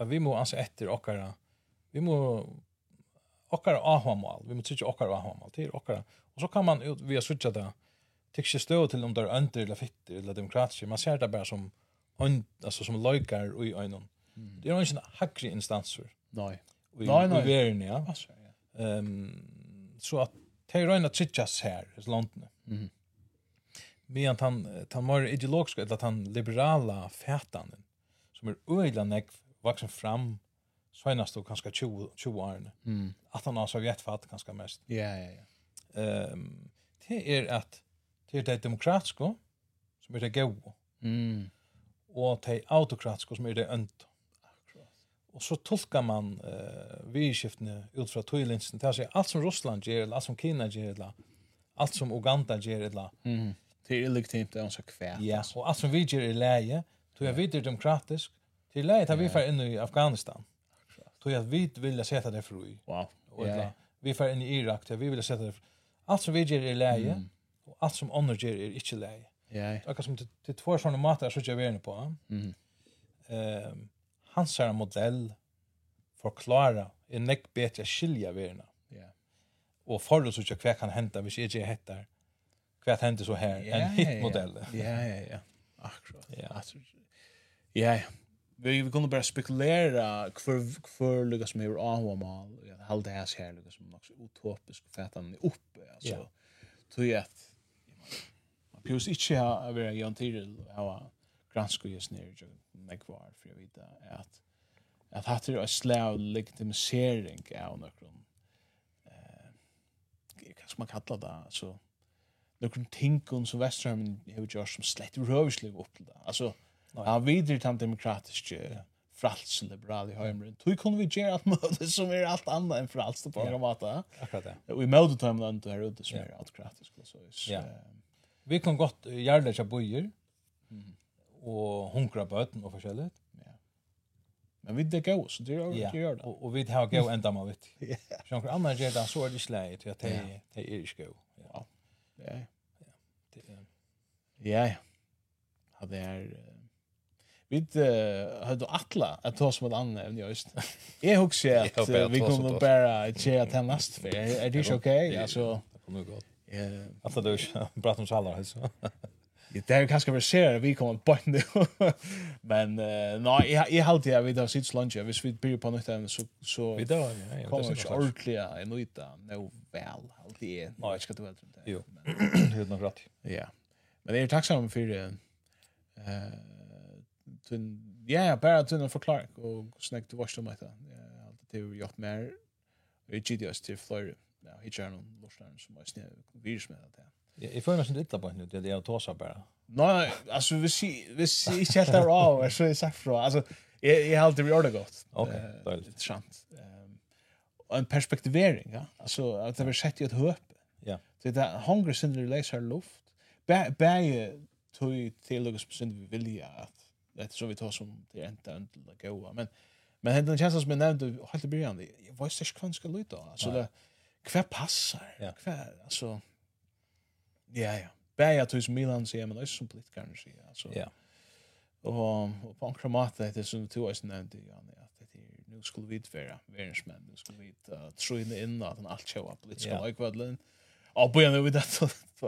Vi må anse efter och vi må okkara ahvamal, vi må tryggja okkara ahvamal, til okkara. Og så kan man, vi har suttja det, tykkje stå till om det er ønder eller fitter eller demokratiske, man ser det bara som on alltså som løykar i øynene. Mm. Det är jo ikke hakri instanser. nej I, nej nej I verden, ja. Altså, ja. ehm så att det er røyna tryggjas her, i landene. Mm medan han han var ideologisk eller att han liberala fätan som är öjla näck vuxen fram senast då kanske 20 20 år. Mm. Att han har sovjetfatt ganska mest. Ja ja ja. Ehm det är att det är det demokratiska som är det goda. Mm. Och det autokratiska som är det ont. Och så tolkar man eh vidskiftene ut från Toilinsen. Det är allt som Ryssland eller allt som Kina gör, allt som Uganda gör, mm. Det är legitimt det är så kvärt. Ja, och som vi ger i läge, tog jag vet demokratisk. Till läge tar vi för in i Afghanistan. Tror jag vi vill sätta det fri. Wow. Ja. Vi för in i Irak, vi vill sätta det. fri. Allt som vi gör är läge och allt som andra gör är inte läge. Ja. Det är som till två sådana matar så jag vet på. Mm. Ehm hans är en modell förklara är näck bättre skilja verna. Ja. Och förr så tycker jag kan hända hvis jag inte hettar vad händer så här en hit modell. Ja ja ja. Akkurat. Ja. Alltså ja. Vi vi kunde bara spekulera för för Lucas Meyer Ahwamal. Jag hade det här Lucas som också utopisk fätan uppe alltså. Tror jag att man pjus inte ha vara Jan Tyrell ha gransko just ner jag mig var för jag vet att att hatt det är slav legitimisering av nokron eh kanske man kalla det så någon tinkon som Westerholm har gjort som slett rövslig upp till det. Alltså, han vidare till frals liberal i Høymren. Tog kunne vi gjøre alt møte som er alt annet enn frals på en mata. Akkurat det. Og i møte tar man det her ute som er autokratisk. Ja. Vi kan gott gjøre det bøyer og hunkra bøten og forskjellig. Ja. Men vi det går, så det gjør det. Ja, og, Och vi har gå ända med vitt. Ja. Så några andra gjør det, så är det sleit, ja, det är ikke gå. Ja. Ja. Ja, ja. Ja, det er... Vi har då alla att ta som ett annat ämne just. Jag huxar att vi kommer bara att köra till nästa för. Är det okej? Alltså... Det kommer gott. Alltså du pratar om sallar alltså. Det är kanske vi ser vi kommer på nu. Men nej, jag jag håller jag vid att sitta lunch. Hvis vi blir på något ämne så så Vi då ja, ja, det är så ordentligt en nöjda. Nu väl, allt det. Nej, jag ska du väl. Jo. Det är nog rätt. Ja. Men jeg er tacksam for eh tun ja, bara tunn forklar og snakke til varst om dette. Alt det er gjort mer. Vi gidde til Florida. Ja, i kjærn om som var sned virus med det. Ja, i føler meg sånn ytla på henne, det er det jeg tåsa bare. Nei, altså, hvis jeg ikke helt er av, så er jeg sagt fra. Altså, jeg, jeg har alltid gjort det godt. Ok, deilig. Det er sant. Og en perspektivering, ja. Altså, at det var sett i et høp. Ja. Det er hungry sin leser luft bæje tog teologisk besyn vi vilja at det så vi tar som det enda enda goa, men men hendan kjennes som jeg nevnte helt i byrjan, jeg vet ikke hva han skal lytte, altså det, hva passar, hva, altså, ja, ja, bæja tog som Milan sier, men også som politikaren sier, altså, ja, og, og på ankra mat det er som du også nevnte, Jan, at det er, nu skulle vi være verensmenn, nu skulle vi uh, trøyne inn at han alt kjøy politisk og løykvadlen, og bøyane vi det,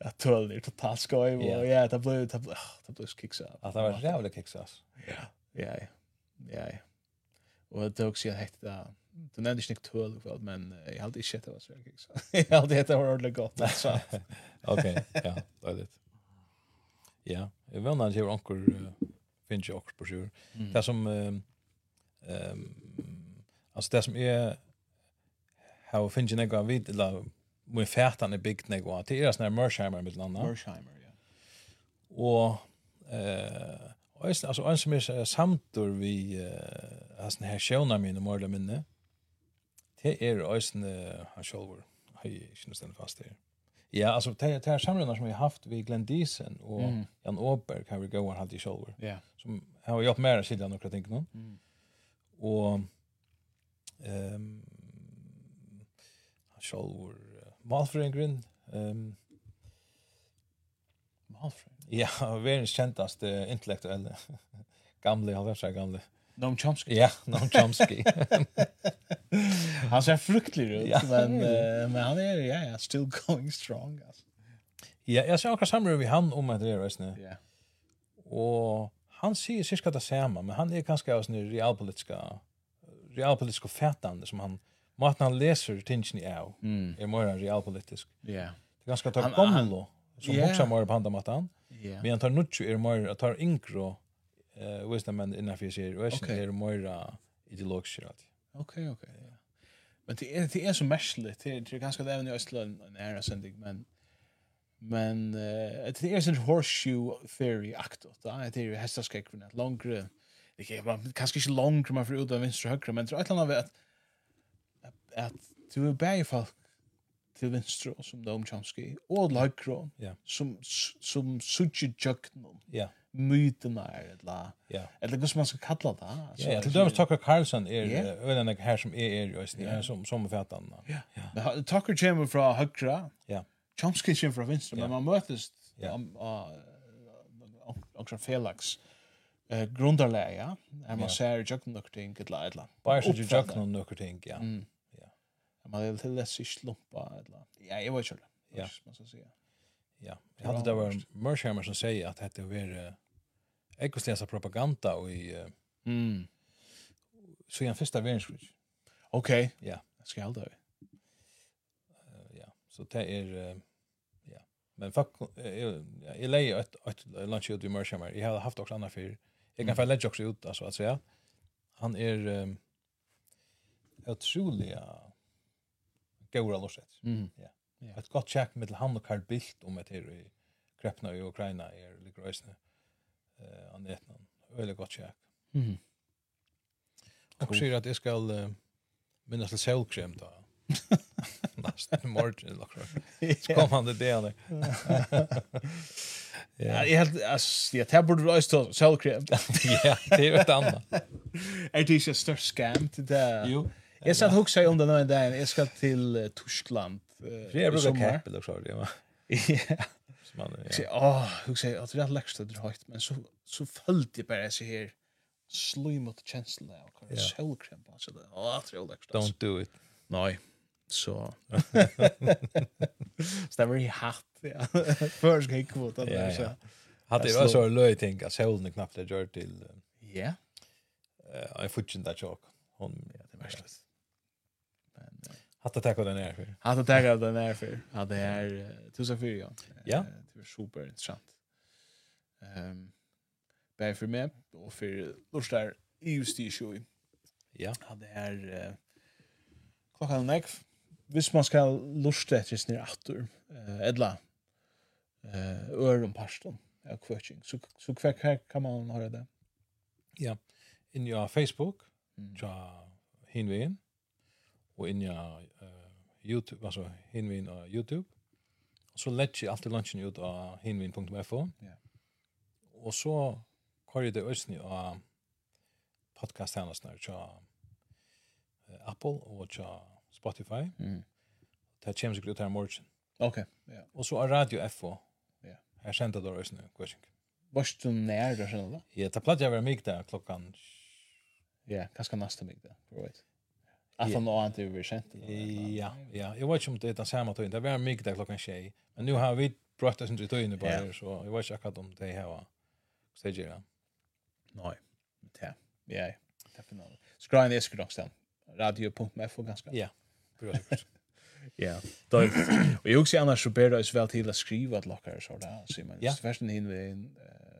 at tølen er totalt skoj og ja det blev det blev det blev kiksa. up. Att det var jävla kicks ass. Ja. Ja. Ja. Og det också jag hette där. Du nämnde ikke tøl, väl men jag ikke inte det var så kicks. Jag hade det var ordentlig godt, så. Okej. Ja, det är det. Ja, jag vet inte hur onkel finns ju också på sjur. Det som ehm alltså det som är har finns ju några vid eller min färtan är byggt när går till såna när Mersheimer med landa. Mersheimer, ja. Och eh alltså en som är samtor vi eh såna här sjönar min och morla minne. Det är ösen han själv hej inte stanna fast där. Ja, alltså det det här samlarna som vi haft vid Glendisen och mm. Jan Åberg har vi gå och hade i själv. Ja. Som har gjort mer sidan några ting någon. Mm. Och ehm um, han själv Malfrengren. Um, Malfrengren? Ja, verdens kjentaste intellektuelle. gamle, halvversa gamle. Noam Chomsky. Ja, Noam Chomsky. han ser fruktlig ut, ja. men, uh, men han er ja, ja, still going strong. Altså. Ja, jeg ser akkurat sammen med han om etter det, reisende. Ja. Og han sier cirka det samme, men han er ganske av sånne realpolitiske, realpolitiske fætande som han, Måten han leser tingene av mm. er mer realpolitisk. Yeah. Det er ganske at han er gamle som yeah. også er mer på andre måten. Yeah. Men han tar nødt er mer, han tar yngre uh, wisdomen innenfor seg, og okay. er mer ideologisk. Ok, ok. Yeah. Men det är det är så märsligt. Det är ganska där i Östland en era sändig men men uh, det är sån horseshoe theory aktot. Det är det hästar skräck för något. Det kan man kanske inte längre man får ut av vänster högra men tror att han vet at du er bare folk til venstre som Noam Chomsky og Lagro yeah. som som suger jøknum ja. Mytene er eller ja. eller hva man skal kalla det altså ja til dømes Tucker Carlson er en av her som er er jo som som fatan ja. Tucker kommer fra høyre ja. Chomsky kommer fra venstre men man møtes om om Felix eh grundarläge är man ser jag något ting ett litet. Bare så jag något ting ja man vill till det sig slumpa eller ja jag vet inte ja. Man ska säga ja. Jag hade det var Mersheimer som säger att det är ekoslesa propaganda och i mm. så i en första världskrig okej ja. Ska jag då ja. Så det är ja. Men fuck jag lägger ett ett lunch ut i Mersheimer jag har haft också andra för jag kan få lägga också ut alltså att säga han är otroliga goda lorset. Mm. Ja. Yeah. Ett gott check med han og Carl Bildt om et her i Krepna i Ukraina er lika rösne. uh, an det Veldig Väldigt gott check. Mm. Och sier at jeg skal uh, minnes til selvkrem da. Nästa morgen, eller något. Så kom han til det han. Ja, jag helt alltså jag tar bort röst till solkräm. Ja, det är ett annat. Är det ju störst scam till det? Jo. Jag satt huxa om den där dagen. Jag ska till uh, Tyskland. Uh, jag brukar kappel också. Ja. Man, ja. åh, Ja, säger att det är lägst det har men så så följde jag bara så här sloj mot känslan där och yeah. på så där. Åh, det är läxt. Don't do it. Nej. Så. Så det var ju hatt. Ja. Först gick kvot där så. Hade det var så löj tänka solen knappt det gör till. Ja. Eh, jag futchen där chock. Hon ja, det är slut. Hatt att tacka den här för. Hatt att tacka den här för. Ja, det är 2004, ja. Ja. Det är superintressant. Ehm Bär för mig och för Lorstar just i show. Ja. Ja, det är klockan nek. Hvis man skal lusta etter sin attur, edla, Eh øren parstånd av coaching. så, så hver kan man høre det? Ja, In your Facebook, Mm. tja hinvegin, och in ja uh, YouTube alltså hinvin och YouTube. Och så lägger jag alltid lunchen ut av hinvin.fo. Ja. Yeah. Och så kör det ösni av podcast tjänst när jag Apple och jag Spotify. Mm. Det kommer sig ut här morgon. Okej. Ja. Yeah. Och så är radio FO. Ja. Yeah. Här sända då ösni question. Vart du när då sen då? Ja, det plattar jag vara mig där klockan Ja, kanske nästa mig där. Right. Att han har inte över sent. Ja, ja. Jag vet inte om det är den samma tiden. Det var mycket där klockan tjej. Men nu har vi brått oss inte tiden bara så jag vet inte om det här var. Så det Nej. Ja. Ja. Definitivt. Skriva ner skulle också. Radio.f ganska. Ja. Bra Ja. Då och jag också annars så ber det oss väl till att skriva att lockar så där så man just först in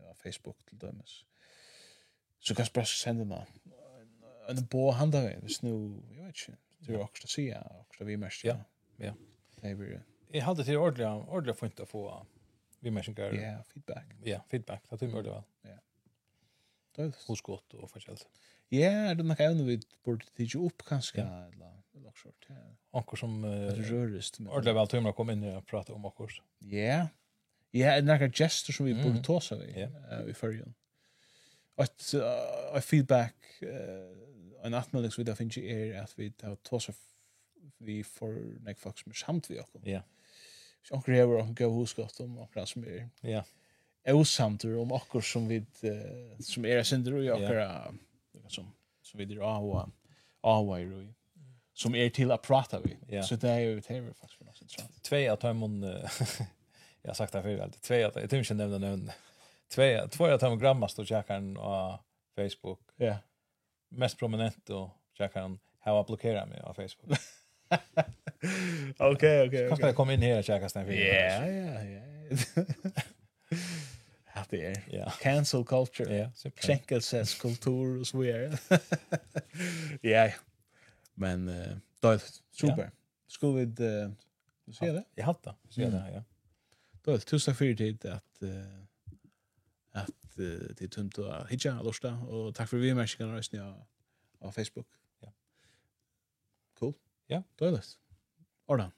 på Facebook till dömes. Så kan bara sända mig en bo handa vi snu jag vet inte det är också att se också vi mest ja ja. det är jag hade till ordliga ordliga fint att få vi mest kan ja feedback. Ja feedback. Det tror jag det var ja. Det är hos gott och förskällt ja det man kan vi borde det upp kanske eller eller också ja. Ankor som rörist ordliga väl tror jag kom in och prata om ankor ja. Ja några gester som vi borde ta så vi i förrjun ett feedback uh, en atmelding som vi da finner er at vi har tås vi får nek folk som er samt vi okkom. Ja. Så onker hever okkur gav husgott om okkur som er ja. osamtur om okkur som vi uh, som er synder og okkur som, som vi er ahua ahua i rui som er til a prata vi. Ja. Så det er jo det er faktisk for oss interessant. Tvei av tøymon jeg har sagt det før alltid, tvei av jeg tror ikke nevna nevna tvei av tøymon grammast og tjekkaren av Facebook. Ja. Yeah mest prominent och jag kan ha blockerat mig av Facebook. Okej, okej. Kan jag komma in här och checka snabbt? Ja, ja, ja. Att det är. Ja. Cancel culture. Ja, så skänkelses kultur och så vidare. Ja. Men uh, då är super. Ska vi uh, se det? Jag hatar. Se det här, ja. Då är det tusen för tid att uh, til tumt å hitja og lorsta, og takk for vi er mersikene reisende av Facebook. Ja. Cool. Ja. Døylig. Ordan.